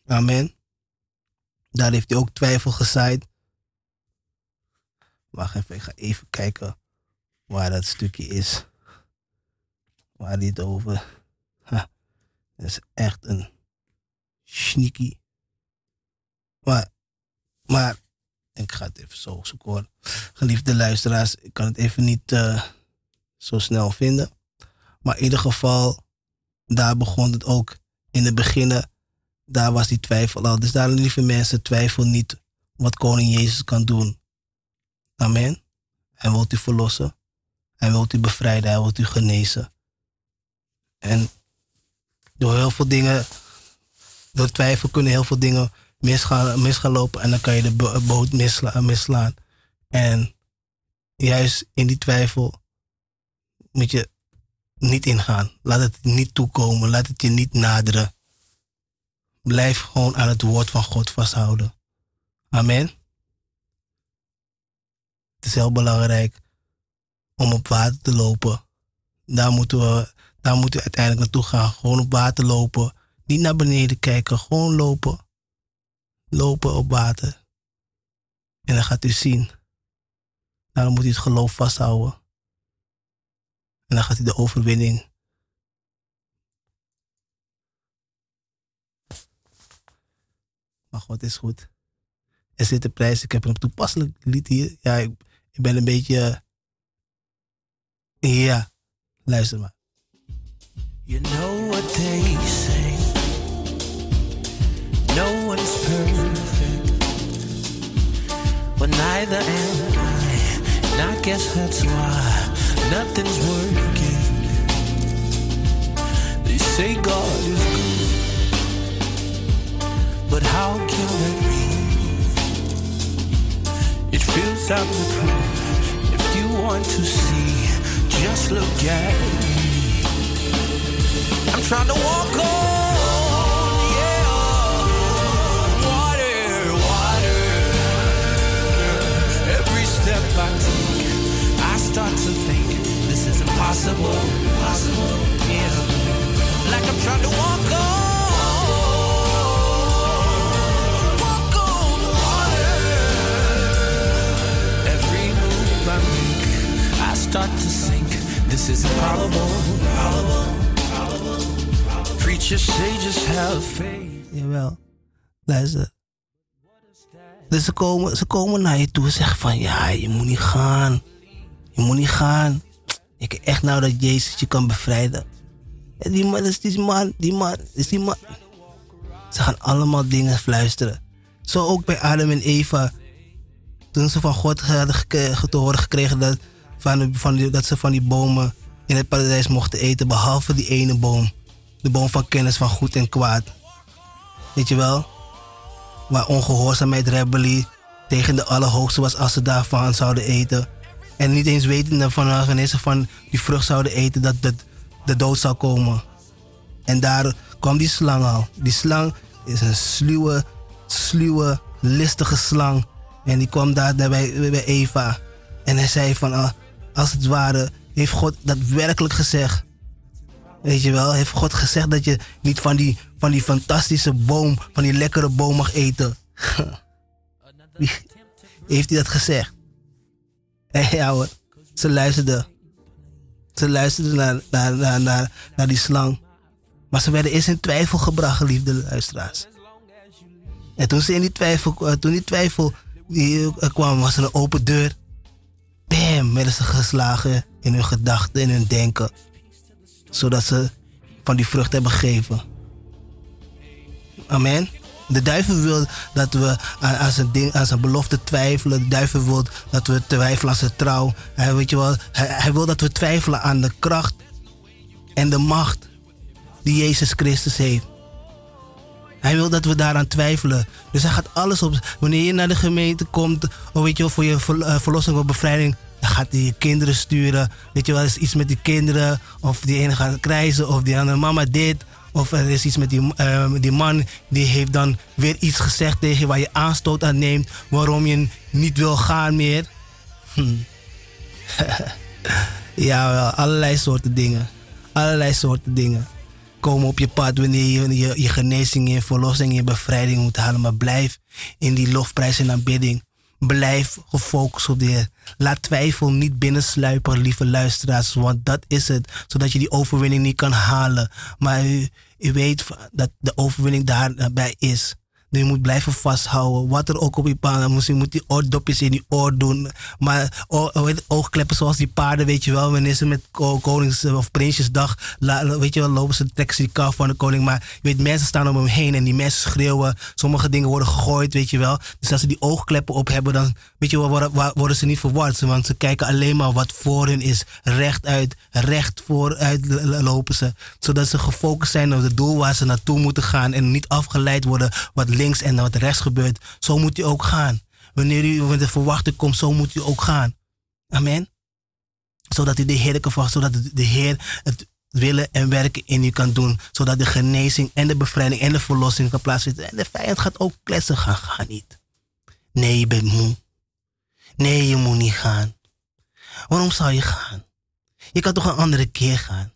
Amen. Daar heeft hij ook twijfel gezaaid. Wacht even, ik ga even kijken waar dat stukje is. Waar dit over. Ha, dat is echt een sneaky. Maar, maar, ik ga het even zo zoeken hoor. Geliefde luisteraars, ik kan het even niet eh, zo snel vinden. Maar in ieder geval, daar begon het ook in het begin. Daar was die twijfel al. Dus daar, lieve mensen, twijfel niet wat koning Jezus kan doen. Amen. Hij wil u verlossen. Hij wil u bevrijden. Hij wil u genezen. En door heel veel dingen, door twijfel kunnen heel veel dingen misgaan, misgaan lopen. En dan kan je de bo- boot misla, mislaan. En juist in die twijfel moet je niet ingaan. Laat het niet toekomen. Laat het je niet naderen. Blijf gewoon aan het woord van God vasthouden. Amen. Het is heel belangrijk om op water te lopen. Daar moeten we, daar moeten we uiteindelijk naartoe gaan. Gewoon op water lopen. Niet naar beneden kijken. Gewoon lopen. Lopen op water. En dan gaat u zien. Daarom moet u het geloof vasthouden. En dan gaat u de overwinning. Maar God is goed. Er zit een prijs. Ik heb een toepasselijk lied hier. Ja, ik, ik ben een beetje. Ja, luister maar. You know what they say. No one's perfect. But neither am I. And I guess that's why nothing's working. They say God is good. But how can that be? It fills out the proof. If you want to see, just look at me. I'm trying to walk on, impossible, impossible, yeah. Like I'm trying to walk on, start to sink. This is improbable, improbable. Preachers say just have faith. Jawel. Luister. Dus ze komen, ze komen naar je toe en zeggen van ja, je moet niet gaan. Je moet niet gaan. Ik echt nou dat Jezus je kan bevrijden. En die man is die man, die man, is die man. Ze gaan allemaal dingen fluisteren. Zo ook bij Adam en Eva. Toen ze van God hadden te horen gekregen dat, van, van die, dat ze van die bomen in het paradijs mochten eten. Behalve die ene boom. De boom van kennis van goed en kwaad. Weet je wel? Waar ongehoorzaamheid, rebellie tegen de Allerhoogste was als ze daarvan zouden eten. En niet eens wetende van wanneer ze van die vrucht zouden eten dat de, de dood zou komen. En daar kwam die slang al. Die slang is een sluwe, sluwe, listige slang. En die kwam daar bij, bij Eva. En hij zei van, ah, als het ware, heeft God dat werkelijk gezegd. Weet je wel, heeft God gezegd dat je niet van die, van die fantastische boom, van die lekkere boom mag eten. Heeft hij dat gezegd? Ja hoor, ze luisterden. Ze luisterden naar, naar, naar, naar, die slang. Maar ze werden eerst in twijfel gebracht, geliefde luisteraars. En toen ze in die twijfel, eh, toen die twijfel die, eh, kwam, was er een open deur. Bam, werden ze geslagen in hun gedachten, in hun denken. Zodat ze van die vrucht hebben gegeven. Amen. De duivel wil dat we aan, aan zijn, ding, aan zijn belofte twijfelen. De duivel wil dat we twijfelen aan zijn trouw. Hij, weet je wel, hij, wil dat we twijfelen aan de kracht en de macht die Jezus Christus heeft. Hij wil dat we daaraan twijfelen. Dus hij gaat alles op. Wanneer je naar de gemeente komt, weet je wel, voor je eh, verlossing of bevrijding, dan gaat hij je kinderen sturen. Weet je wel, is iets met die kinderen, of die ene gaat krijzen, of die andere mama dit. Of er is iets met die, eh, die man, die heeft dan weer iets gezegd tegen waar je aanstoot aan neemt, waarom je niet wil gaan meer. Hm. ja, allerlei soorten dingen. Allerlei soorten dingen komen op je pad wanneer je je, genezing, je verlossing, je bevrijding moet halen. Maar blijf in die lofprijs en aanbidding. Blijf gefocust op de. Laat twijfel niet binnensluipen, lieve luisteraars. Want dat is het. Zodat je die overwinning niet kan halen. Maar u weet dat de overwinning daarbij is. Je moet blijven vasthouden. Wat er ook op je pad moet. Je moet die oordopjes in die oor doen. Maar oogkleppen zoals die paarden, weet je wel. Wanneer ze met ko- konings- of prinsjesdag, weet je wel, lopen ze, trekken die kaf van de koning. Maar je weet, mensen staan om hem heen en die mensen schreeuwen. Sommige dingen worden gegooid, weet je wel. Dus als ze die oogkleppen op hebben, dan weet je wel, worden, worden ze niet verward. Want ze kijken alleen maar wat voor hun is. Recht vooruit l- l- lopen ze. Zodat ze gefocust zijn op het doel waar ze naartoe moeten gaan. En niet afgeleid worden wat en wat rechts gebeurt. Zo moet u ook gaan. Wanneer u met de verwachting komt, zo moet u ook gaan. Amen. Zodat u de Heer kan zodat de Heer het willen en werken in u kan doen. Zodat de genezing en de bevrijding en de verlossing kan plaatsvinden. En de vijand gaat ook kletsen gaan. Ga niet. Nee, je bent moe. Nee, je moet niet gaan. Waarom zou je gaan? Je kan toch een andere keer gaan.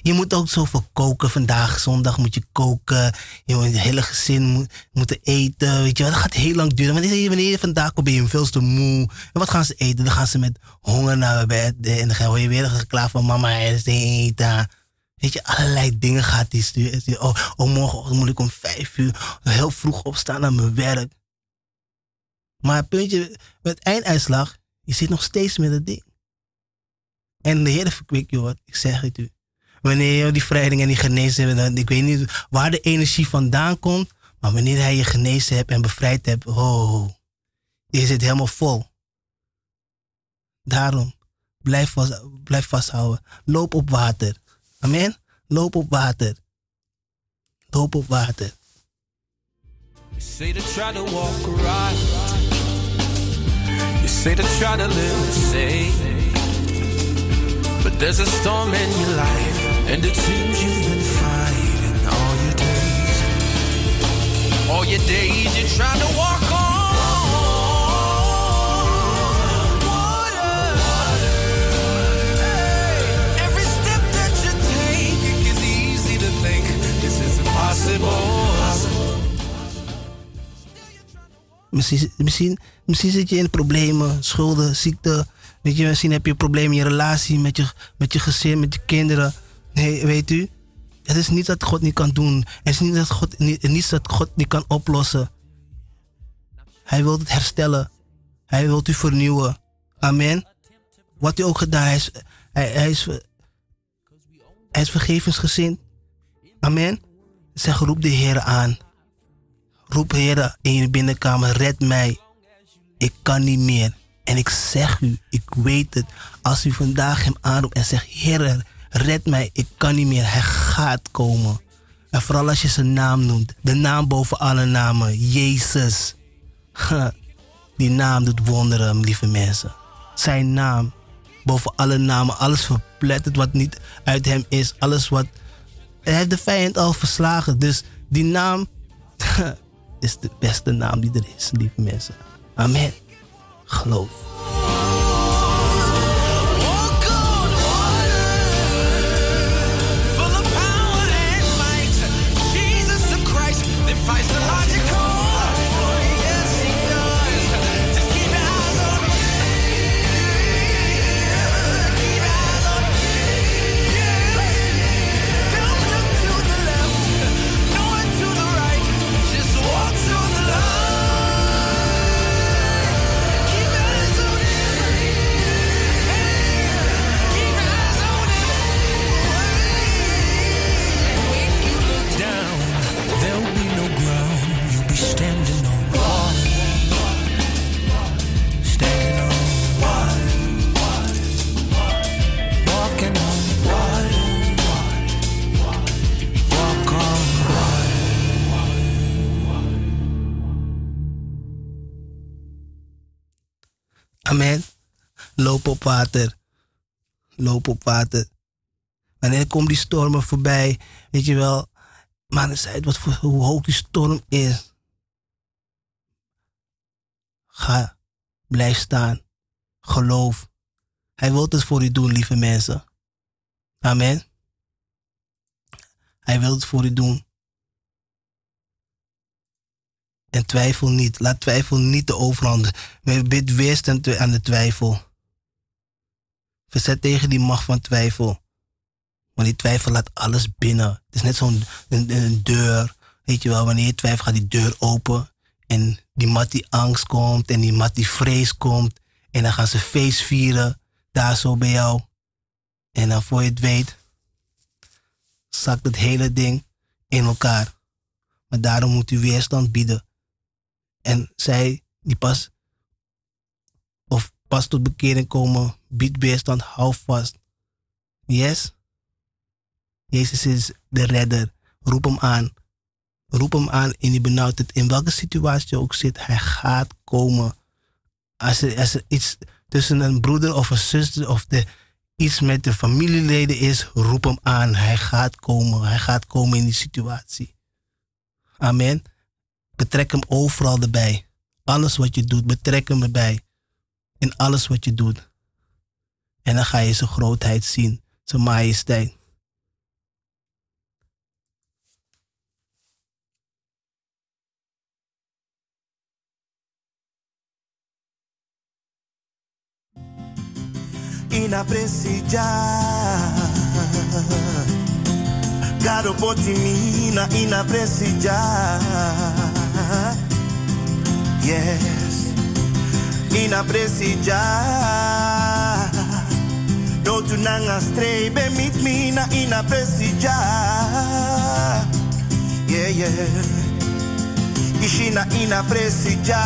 Je moet ook zoveel koken vandaag. Zondag moet je koken. Je het hele gezin moet, moeten eten. Weet je wel, dat gaat heel lang duren. Wanneer wanneer je vandaag komt, ben je veel te moe. En wat gaan ze eten? Dan gaan ze met honger naar bed. En dan ga je weer klaar van mama, er is eten. Weet je, allerlei dingen gaat die sturen. Oh, oh, morgenochtend moet ik om vijf uur heel vroeg opstaan naar mijn werk. Maar puntje, met einduitslag, je zit nog steeds met het ding. En de Heer verkwikt je hoor, ik zeg het u. Wanneer die vrijding en die genezen hebt, ik weet niet waar de energie vandaan komt, maar wanneer hij je genezen hebt en bevrijd hebt, oh, je zit helemaal vol. Daarom, blijf, vast, blijf vasthouden. Loop op water. Amen? Loop op water. Loop op water. You say to try to walk right. You say to try to live safe. But there's a storm in your life, and it seems you've been fighting all your days. All your days you're trying to walk on water. Hey, every step that you take, it's easy to think this is impossible. Misschien, misschien, misschien zit je in problemen, schulden, ziekte. Weet je, misschien heb je problemen in je relatie met je, met je gezin, met je kinderen. Nee, weet u, het is niet dat God niet kan doen. Het is niet dat God, niet, niets dat God niet kan oplossen. Hij wil het herstellen. Hij wil u vernieuwen. Amen. Wat u ook gedaan hij is, hij, hij is, hij is vergevensgezind. Amen. Zeg, roep de Heer aan. Roep Heer in je binnenkamer, red mij. Ik kan niet meer. En ik zeg u, ik weet het. Als u vandaag hem aanroept en zegt, Heer, red mij, ik kan niet meer. Hij gaat komen. En vooral als je zijn naam noemt. De naam boven alle namen. Jezus. Die naam doet wonderen, lieve mensen. zijn naam boven alle namen. Alles verpletterd wat niet uit hem is. Alles wat. Hij heeft de vijand al verslagen. Dus die naam is de beste naam die er is, lieve mensen. Amen. Geloof. Amen. Loop op water. Loop op water. Wanneer komen die stormen voorbij? Weet je wel, maar het uit wat voor, hoe hoog die storm is. Ga, blijf staan. Geloof. Hij wil het voor u doen, lieve mensen. Amen. Hij wil het voor u doen. En twijfel niet. Laat twijfel niet de overhand. Bid weerstand aan de twijfel. Verzet tegen die macht van twijfel. Want die twijfel laat alles binnen. Het is net zo'n een, deur. Weet je wel, wanneer je twijfelt gaat die deur open. En die mat die angst komt. En die mat die vrees komt. En dan gaan ze feest vieren. Daar zo bij jou. En dan voor je het weet. Zakt het hele ding in elkaar. Maar daarom moet u weerstand bieden. En zij die pas of pas tot bekering komen, biedt weerstand, hou vast. Yes? Jezus is de redder. Roep hem aan. Roep hem aan in die benauwdheid. In welke situatie ook zit, hij gaat komen. Als er, als er iets tussen een broeder of een zuster of de, iets met de familieleden is, roep hem aan. Hij gaat komen. Hij gaat komen in die situatie. Amen. Betrek hem overal erbij. Alles wat je doet, betrek hem erbij. In alles wat je doet. En dan ga je zijn grootheid zien, zijn majesteit. inapresija Caro potimina inapresija Yes. Inapresija Do tu nanga strebe mit mina inapresija Yeah yeah. Ishina inapresija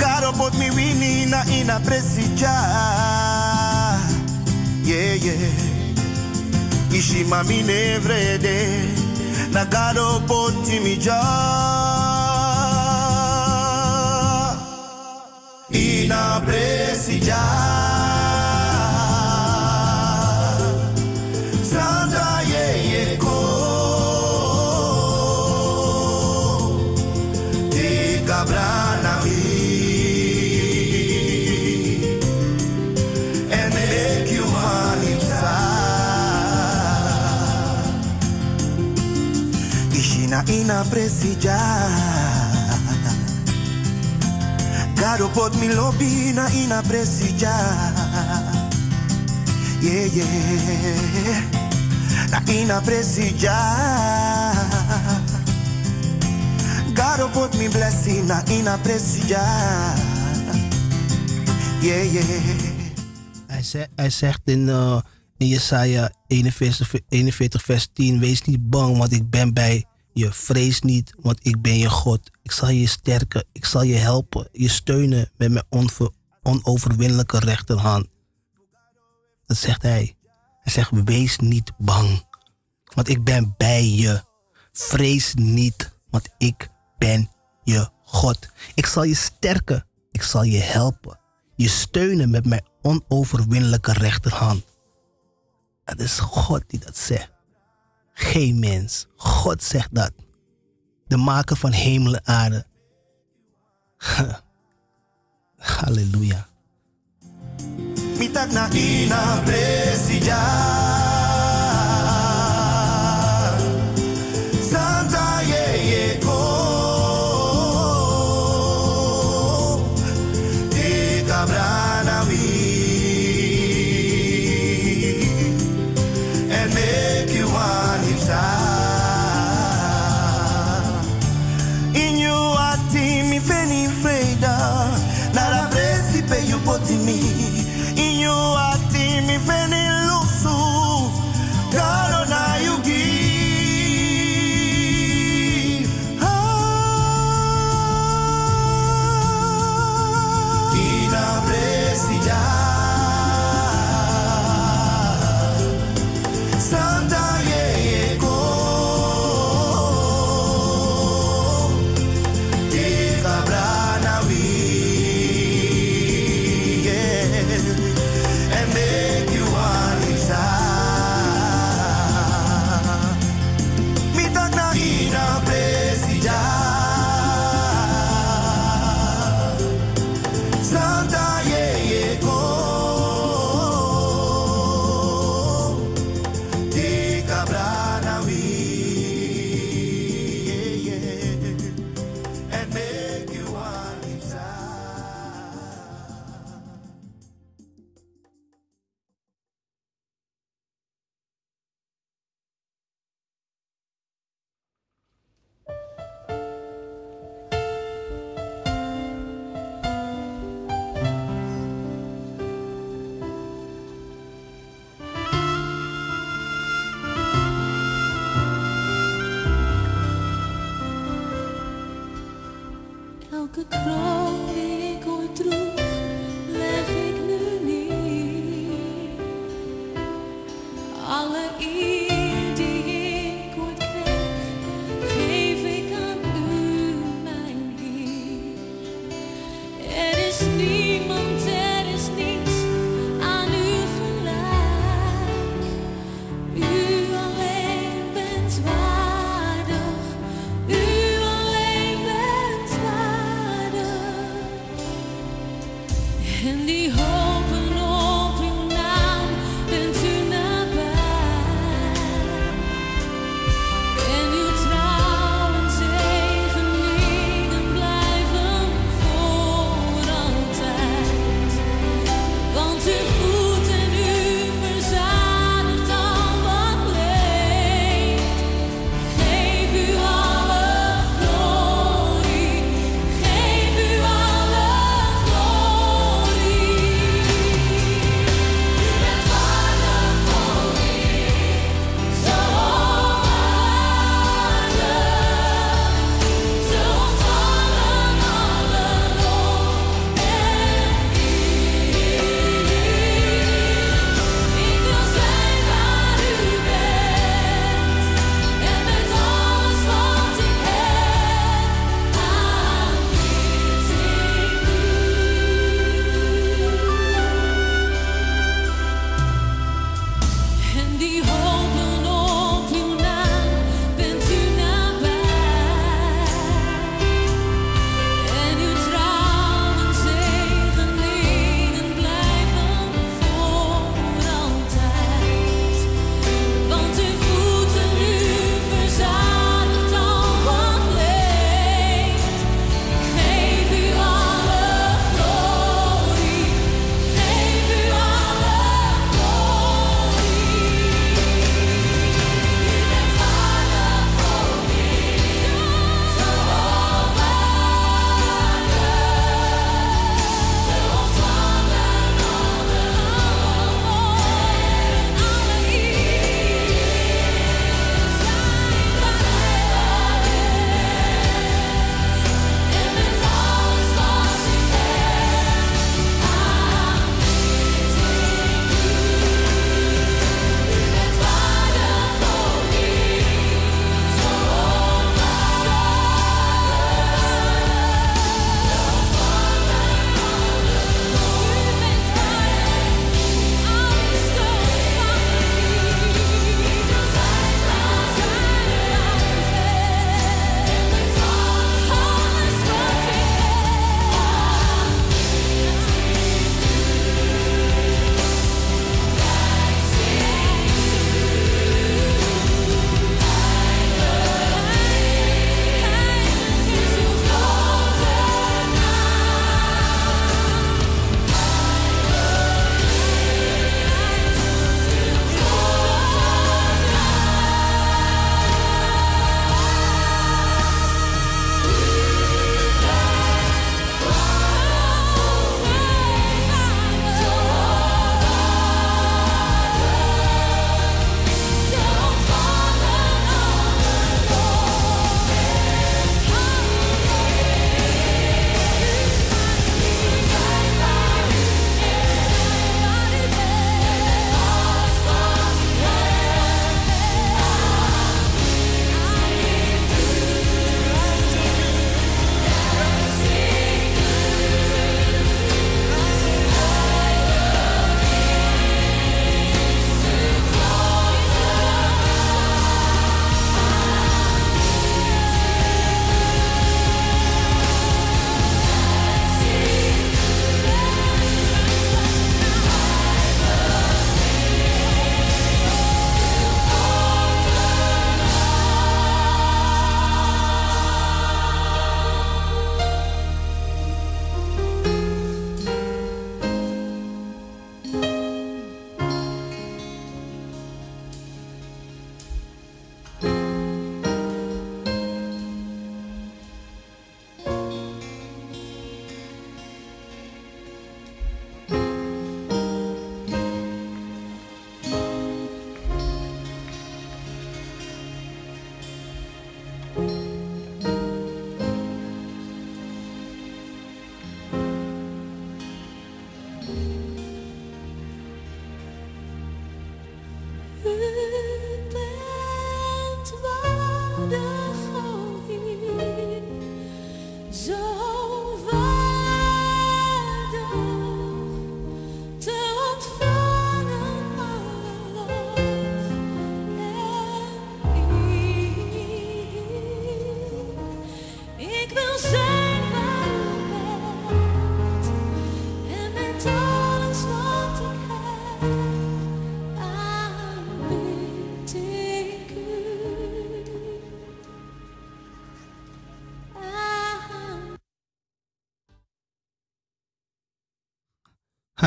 Caro pot mi winina ina presija Yeah yeah. Ishi mami nevrede Na caro pot mi ja Ina Santa Ina presija Caro pot mi lobina ina presija Yeah yeah. Na ina presija Caro pot mi blessing na ina presija Yeah yeah. Hij, zegt, hij zegt in, eh, in Jesaja 41, 41 vers 10, wees niet bang, want ik ben bij je vreest niet, want ik ben je God. Ik zal je sterken, ik zal je helpen, je steunen met mijn onoverwinnelijke rechterhand. Dat zegt hij. Hij zegt, wees niet bang, want ik ben bij je. Vrees niet, want ik ben je God. Ik zal je sterken, ik zal je helpen, je steunen met mijn onoverwinnelijke rechterhand. Het is God die dat zegt. Geen mens. God zegt dat. De maker van hemel en aarde. Halleluja. proprio contro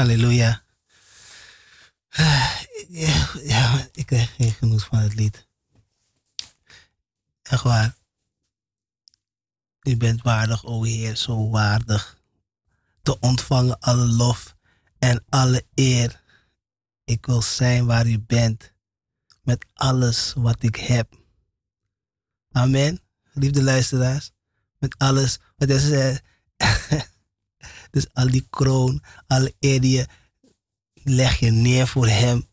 Halleluja. Ja, ik krijg geen genoeg van het lied. Echt waar. U bent waardig, o Heer, zo waardig. Te ontvangen alle lof en alle eer. Ik wil zijn waar u bent. Met alles wat ik heb. Amen. Liefde luisteraars. Met alles wat zei. Dus al die kroon, alle eer leg je neer voor hem.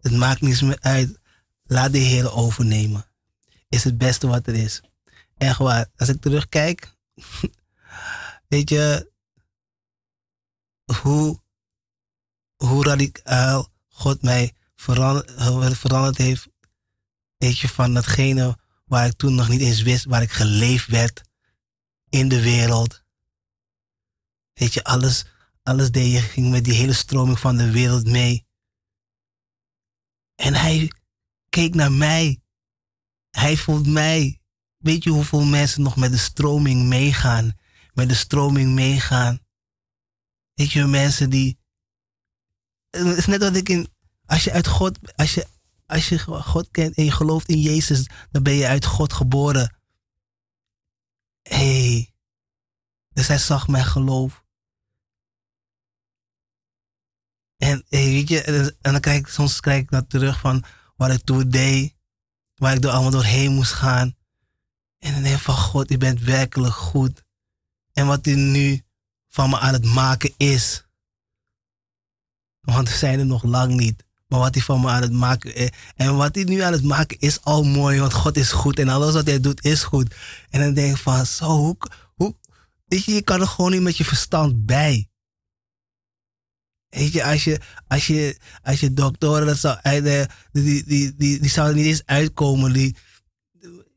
Het maakt niets meer uit. Laat de Heer overnemen. Is het beste wat er is. Echt waar. Als ik terugkijk, weet je hoe, hoe radicaal God mij veranderd, veranderd heeft. Weet je, van datgene waar ik toen nog niet eens wist, waar ik geleefd werd in de wereld. Weet je, alles, alles deed je, ging met die hele stroming van de wereld mee. En hij keek naar mij. Hij voelt mij. Weet je hoeveel mensen nog met de stroming meegaan? Met de stroming meegaan. Weet je, mensen die. Het is net wat ik in. Als je uit God. Als je, als je God kent en je gelooft in Jezus, dan ben je uit God geboren. Hé. Hey, dus hij zag mijn geloof. En hey, weet je, en dan krijg ik, soms krijg ik naar terug van wat ik toen deed, waar ik er allemaal doorheen moest gaan. En dan denk ik van God, u bent werkelijk goed. En wat u nu van me aan het maken is. Want we zijn er nog lang niet. Maar wat hij van me aan het maken is. En wat hij nu aan het maken is al mooi. Want God is goed. En alles wat hij doet is goed. En dan denk ik van zo, hoe, hoe, weet je, je kan er gewoon niet met je verstand bij. Weet je, als je, als je, als je doktoren dat zou uit, die, die, die, die, die zouden niet eens uitkomen. Die,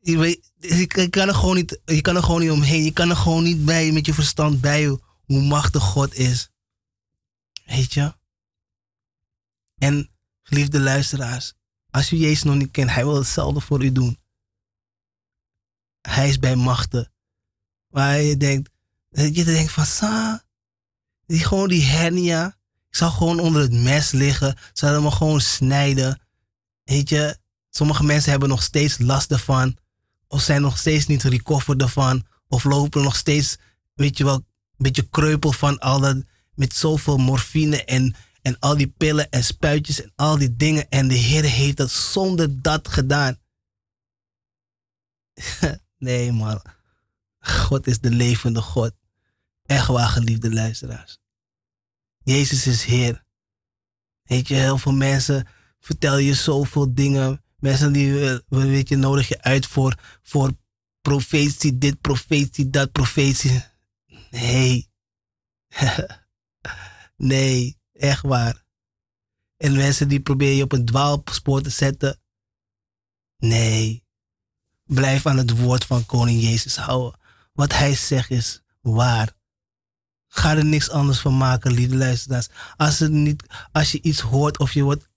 je, weet, je, kan er gewoon niet, je kan er gewoon niet omheen. Je kan er gewoon niet bij met je verstand bij hoe machtig God is. Weet je? En geliefde luisteraars, als u Jezus nog niet kent, hij wil hetzelfde voor u doen. Hij is bij machten. Waar je denkt, je denkt van, sa, die, gewoon die hernia, zou gewoon onder het mes liggen. Zouden me gewoon snijden. Weet je, sommige mensen hebben nog steeds last ervan. Of zijn nog steeds niet recovered ervan. Of lopen nog steeds, weet je wel, een beetje kreupel van al dat. Met zoveel morfine en, en al die pillen en spuitjes en al die dingen. En de Heer heeft dat zonder dat gedaan. nee, man. God is de levende God. Echt waar, geliefde luisteraars. Jezus is Heer. Weet je, heel veel mensen vertellen je zoveel dingen. Mensen die, weet je, nodig je uit voor, voor profetie, dit profetie, dat profetie. Nee. nee, echt waar. En mensen die proberen je op een dwaalspoor te zetten. Nee. Blijf aan het woord van koning Jezus houden. Wat hij zegt is waar. Ga er niks anders van maken, lieve luisteraars. Als, het niet, als je iets hoort of je wordt,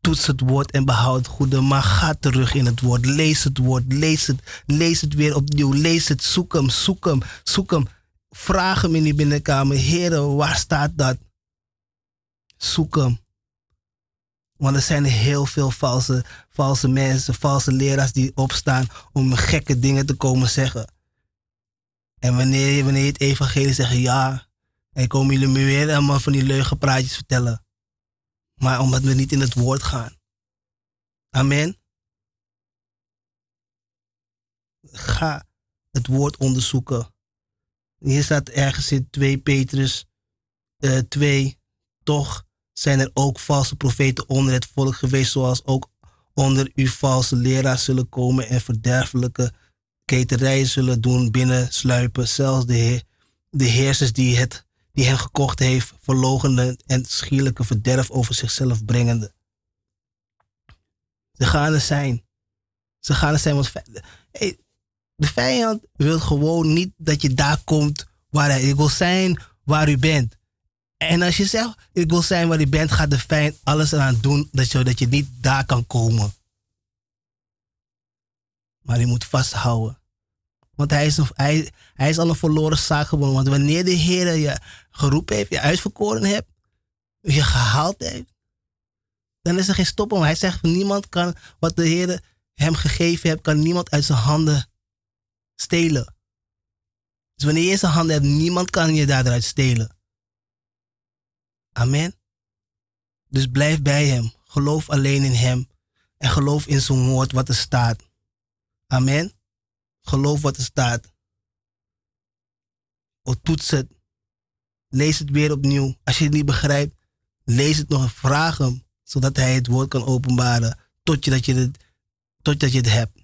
toets het woord en behoud het goede. Maar ga terug in het woord. Lees het woord. Lees het. Lees het weer opnieuw. Lees het. Zoek hem. Zoek hem. Zoek hem. Vraag hem in die binnenkamer. Heren, waar staat dat? Zoek hem. Want er zijn heel veel valse, valse mensen, valse leraars die opstaan om gekke dingen te komen zeggen. En wanneer, wanneer je het evangelie zegt, ja, en komen jullie me weer allemaal van die leugenpraatjes vertellen. Maar omdat we niet in het woord gaan. Amen. Ga het woord onderzoeken. Hier staat ergens in 2 Petrus uh, 2. Toch zijn er ook valse profeten onder het volk geweest, zoals ook onder u valse leraars zullen komen en verderfelijke keterijen zullen doen binnensluipen. Zelfs de, heer, de heersers die, het, die hen gekocht heeft, verlogende en schierlijke verderf over zichzelf brengende. Ze gaan er zijn. Ze gaan er zijn, want de vijand wil gewoon niet dat je daar komt waar hij wil zijn, waar u bent. En als je zegt, ik wil zijn waar u bent, gaat de vijand alles eraan doen dat je, dat je niet daar kan komen. Maar je moet vasthouden. Want hij is, hij, is al een verloren zaak geworden. Want wanneer de Heer je geroepen heeft, je uitverkoren hebt, je gehaald heeft, dan is er geen stop om. Hij zegt, niemand kan wat de Heer hem gegeven heeft, kan niemand uit zijn handen stelen. Dus wanneer je zijn handen hebt, niemand kan je daaruit stelen. Amen. Dus blijf bij hem. Geloof alleen in hem. En geloof in zijn woord wat er staat. Amen. Geloof wat er staat. O, toets het. Lees het weer opnieuw. Als je het niet begrijpt, lees het nog en vraag hem. Zodat hij het woord kan openbaren. Tot je, het, totdat je het hebt.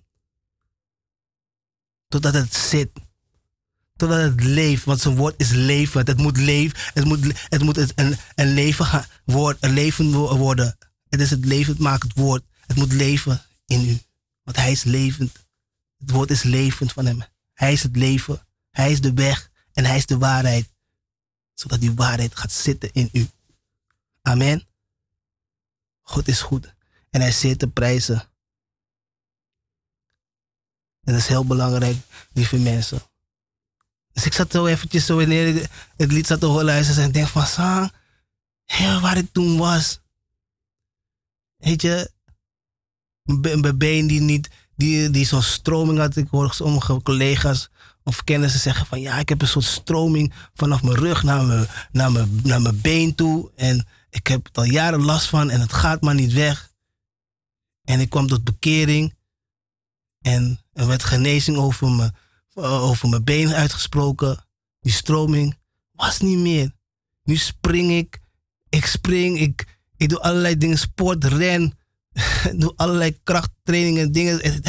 Totdat het zit. Totdat het leeft. Want zijn woord is leven. Het moet leven. Het moet, het moet een, een leven woord, een leven wo- worden. Het is het levendmakend woord. Het moet leven in u. Want hij is levend. Het woord is levend van hem. Hij is het leven. Hij is de weg. En hij is de waarheid. Zodat die waarheid gaat zitten in u. Amen. God is goed. En hij zeer te prijzen. En dat is heel belangrijk, lieve mensen. Dus ik zat zo eventjes zo wanneer ik het lied zat te horen luisteren en denk van, Sang, heel waar ik toen was. Weet je, mijn been die niet, die, die zo'n stroming had. Ik hoor sommige collega's of kennissen zeggen van, ja, ik heb een soort stroming vanaf mijn rug naar mijn, naar mijn, naar mijn been toe. En ik heb het al jaren last van en het gaat maar niet weg. En ik kwam tot bekering. En er werd genezing over mijn, over mijn been uitgesproken. Die stroming was niet meer. Nu spring ik. Ik spring. Ik, ik doe allerlei dingen. Sport, ren. doe allerlei krachttrainingen en dingen.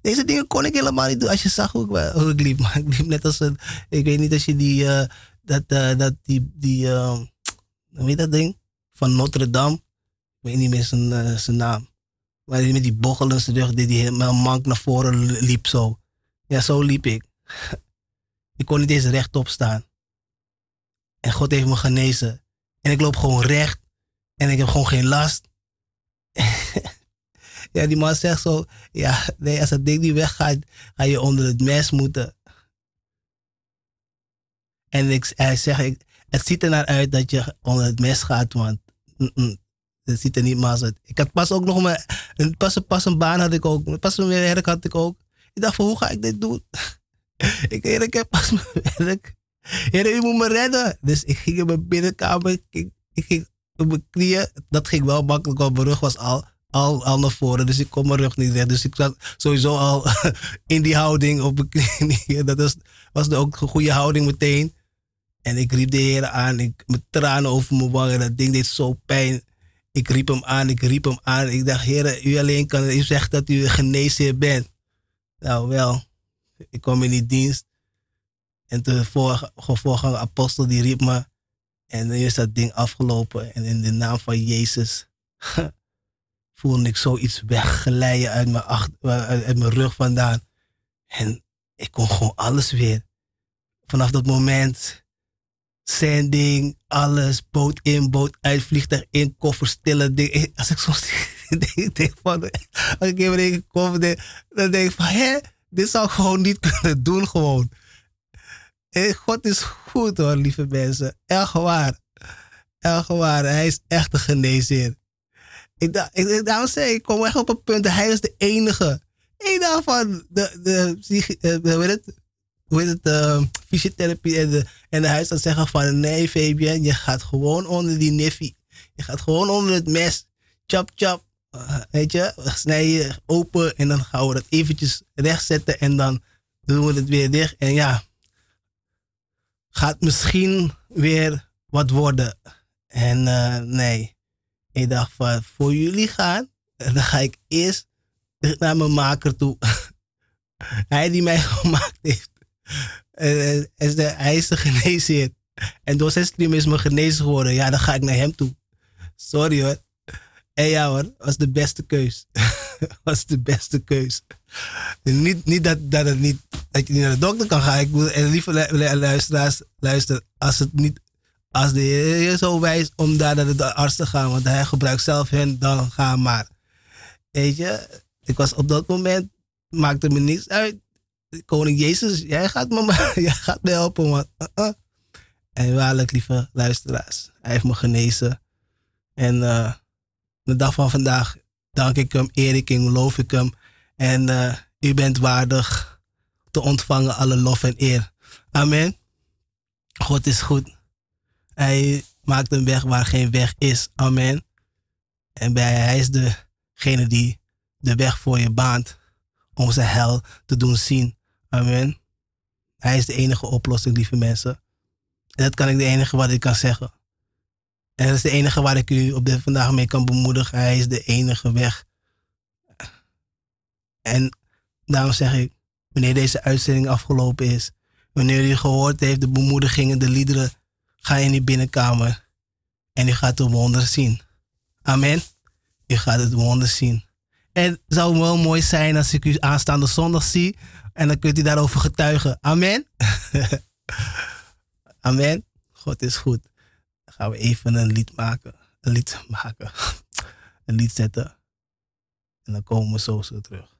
Deze dingen kon ik helemaal niet doen. Als je zag hoe ik, hoe ik liep. Maar ik liep net als een... Ik weet niet als je die... eh, dat, eh, dat die... die eh, hoe heet dat ding? Van Notre Dame. Ik weet niet meer zijn, eh, zijn naam. Maar met die bochel in zijn rug, die, die helemaal mank naar voren liep zo. Ja, zo liep ik. Ik kon niet eens rechtop staan. En God heeft me genezen. En ik loop gewoon recht. En ik heb gewoon geen last. ja, die man zegt zo, ja, nee, als dat ding niet weggaat, ga je onder het mes moeten. En ik, hij zegt, ik, het ziet er naar uit dat je onder het mes gaat, want mm-mm, het ziet er niet maas uit. Ik had pas ook nog mijn, een, pas, pas een baan had ik ook, pas een werk had ik ook. Ik dacht van, hoe ga ik dit doen? ik, heer, ik heb pas mijn werk. Heer, u moet me redden. Dus ik ging in mijn binnenkamer, ik, ik ging op mijn knieën. Dat ging wel makkelijk, want mijn rug was al, al, al naar voren. Dus ik kon mijn rug niet redden. Dus ik zat sowieso al in die houding op mijn knieën. Dat was, was ook een goede houding meteen. En ik riep de Heer aan. Ik, met tranen over mijn wangen. Dat ding deed zo pijn. Ik riep hem aan, ik riep hem aan. Ik dacht, Heer, u alleen kan. U zegt dat u geneesheer bent. Nou wel, ik kwam in die dienst. En de voorganger apostel die riep me. En nu is dat ding afgelopen. En in de naam van Jezus voelde ik zoiets wegglijden uit mijn, uit, mijn rug vandaan. En ik kon gewoon alles weer. Vanaf dat moment, zending, alles, boot in, boot uit, vliegtuig in, koffer stillen. Ding. Als ik soms denk, denk van, als ik even in koffer denk, dan denk ik van, hè, dit zou ik gewoon niet kunnen doen gewoon. God is goed hoor, lieve mensen. Echt waar. Echt waar. Hij is echt een geneesheer. Ik ik, daarom zei ik, kom echt op een punt. Hij is de enige. Ik dacht van, de, de, eh, hoe heet het? Hoe heet het? eh, fysiotherapie en de, en de huisarts zeggen van, nee Fabian, je gaat gewoon onder die niffie. Je gaat gewoon onder het mes. Chop, chop. Eh, weet je, we snijden je open en dan gaan we dat eventjes rechtzetten en dan doen we het weer dicht. En ja, gaat misschien weer wat worden. En eh, nee, ik dacht van voor jullie gaan, dan ga ik eerst naar mijn maker toe. hij die mij gemaakt heeft. En, en- hij is de geneesheer. En door zijn stream is me genezen geworden. Ja, dan ga ik naar hem toe. Sorry hoor. En ja hoor, was de beste keus. was de beste keus. Niet, niet dat, dat, het niet, dat je niet naar de dokter kan gaan. Ik wil, en lieve lu- lu- luisteraars, luister, als het niet, als de Heer je zo wijs om daar naar de arts te gaan, want hij gebruikt zelf hen, dan ga maar. Weet je, ik was op dat moment, maakte me niks uit. Koning Jezus, jij gaat me, jij gaat me helpen, man. Uh-uh. En waarlijk, lieve luisteraars, hij heeft me genezen. En eh, de dag van vandaag dank ik hem, eer ik hem, loof ik hem. En eh, u bent waardig te ontvangen alle lof en eer. Amen. God is goed. Hij maakt een weg waar geen weg is. Amen. En bij, hij is degene die de weg voor je baant om zijn hel te doen zien. Amen. Hij is de enige oplossing, lieve mensen. En dat kan ik de enige wat ik kan zeggen. En dat is de enige waar ik u op dit vandaag mee kan bemoedigen. Hij is de enige weg. En daarom zeg ik, wanneer deze uitzending afgelopen is, wanneer u gehoord heeft de bemoedigingen, de liederen, ga in die binnenkamer en u gaat de wonder zien. Amen. U gaat het wonder zien. En het zou wel mooi zijn als ik u aanstaande zondag zie en dan kunt u daarover getuigen. Amen. Amen. God is goed. Gaan we even een lied maken. Een lied maken. Een lied zetten. En dan komen we zo zo terug.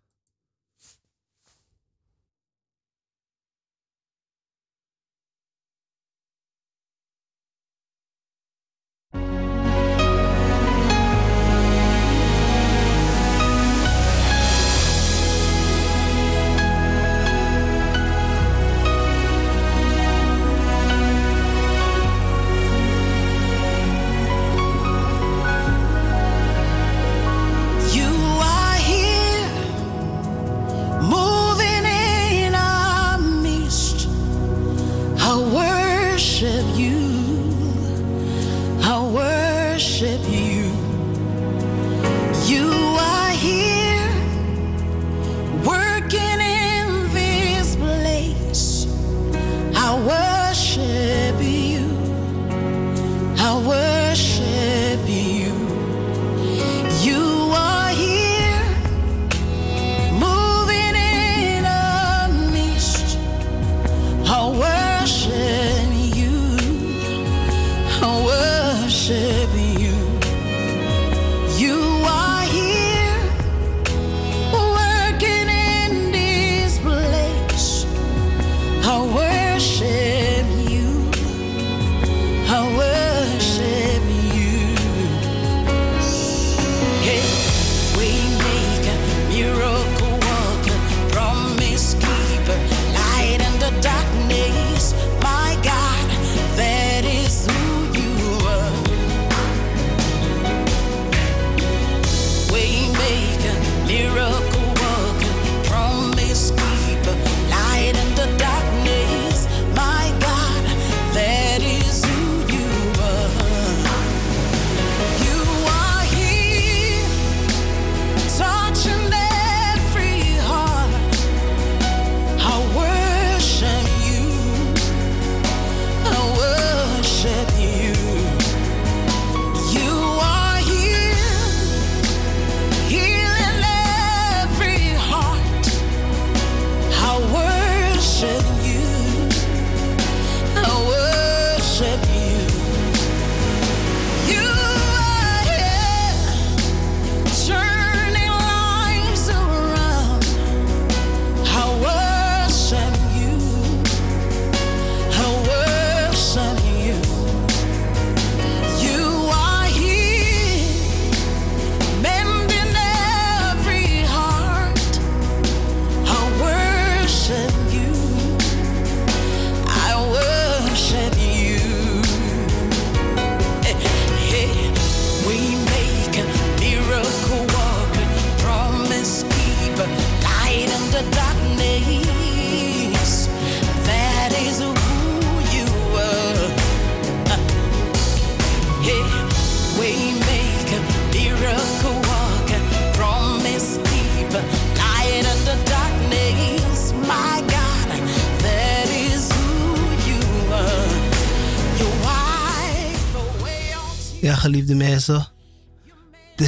I worship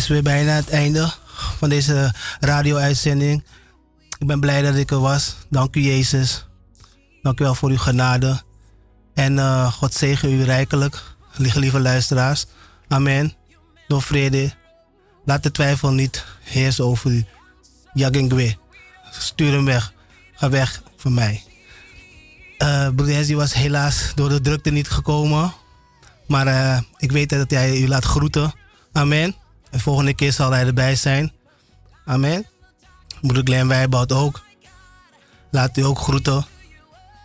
is weer bijna het einde van deze radio-uitzending. Ik ben blij dat ik er was. Dank u, Jezus. Dank u wel voor uw genade. En eh, God zegen u rijkelijk, lieve, luisteraars. Amen. Door vrede. Laat de twijfel niet heersen over u. Yagengwe. Stuur hem weg. Ga weg van mij. Eh broeder was helaas door de drukte niet gekomen. Maar eh, ik weet dat hij u laat groeten Amen. En volgende keer zal hij erbij zijn. Amen. Broeder Glenn Wijboud ook. Laat u ook groeten.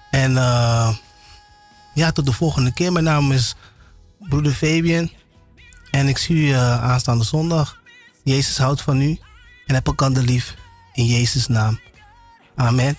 En eh, ja, tot de volgende keer. Mijn naam is broeder Fabian. En ik zie u eh, aanstaande zondag. Jezus houdt van u. En heb elkaar lief. In Jezus' naam. Amen.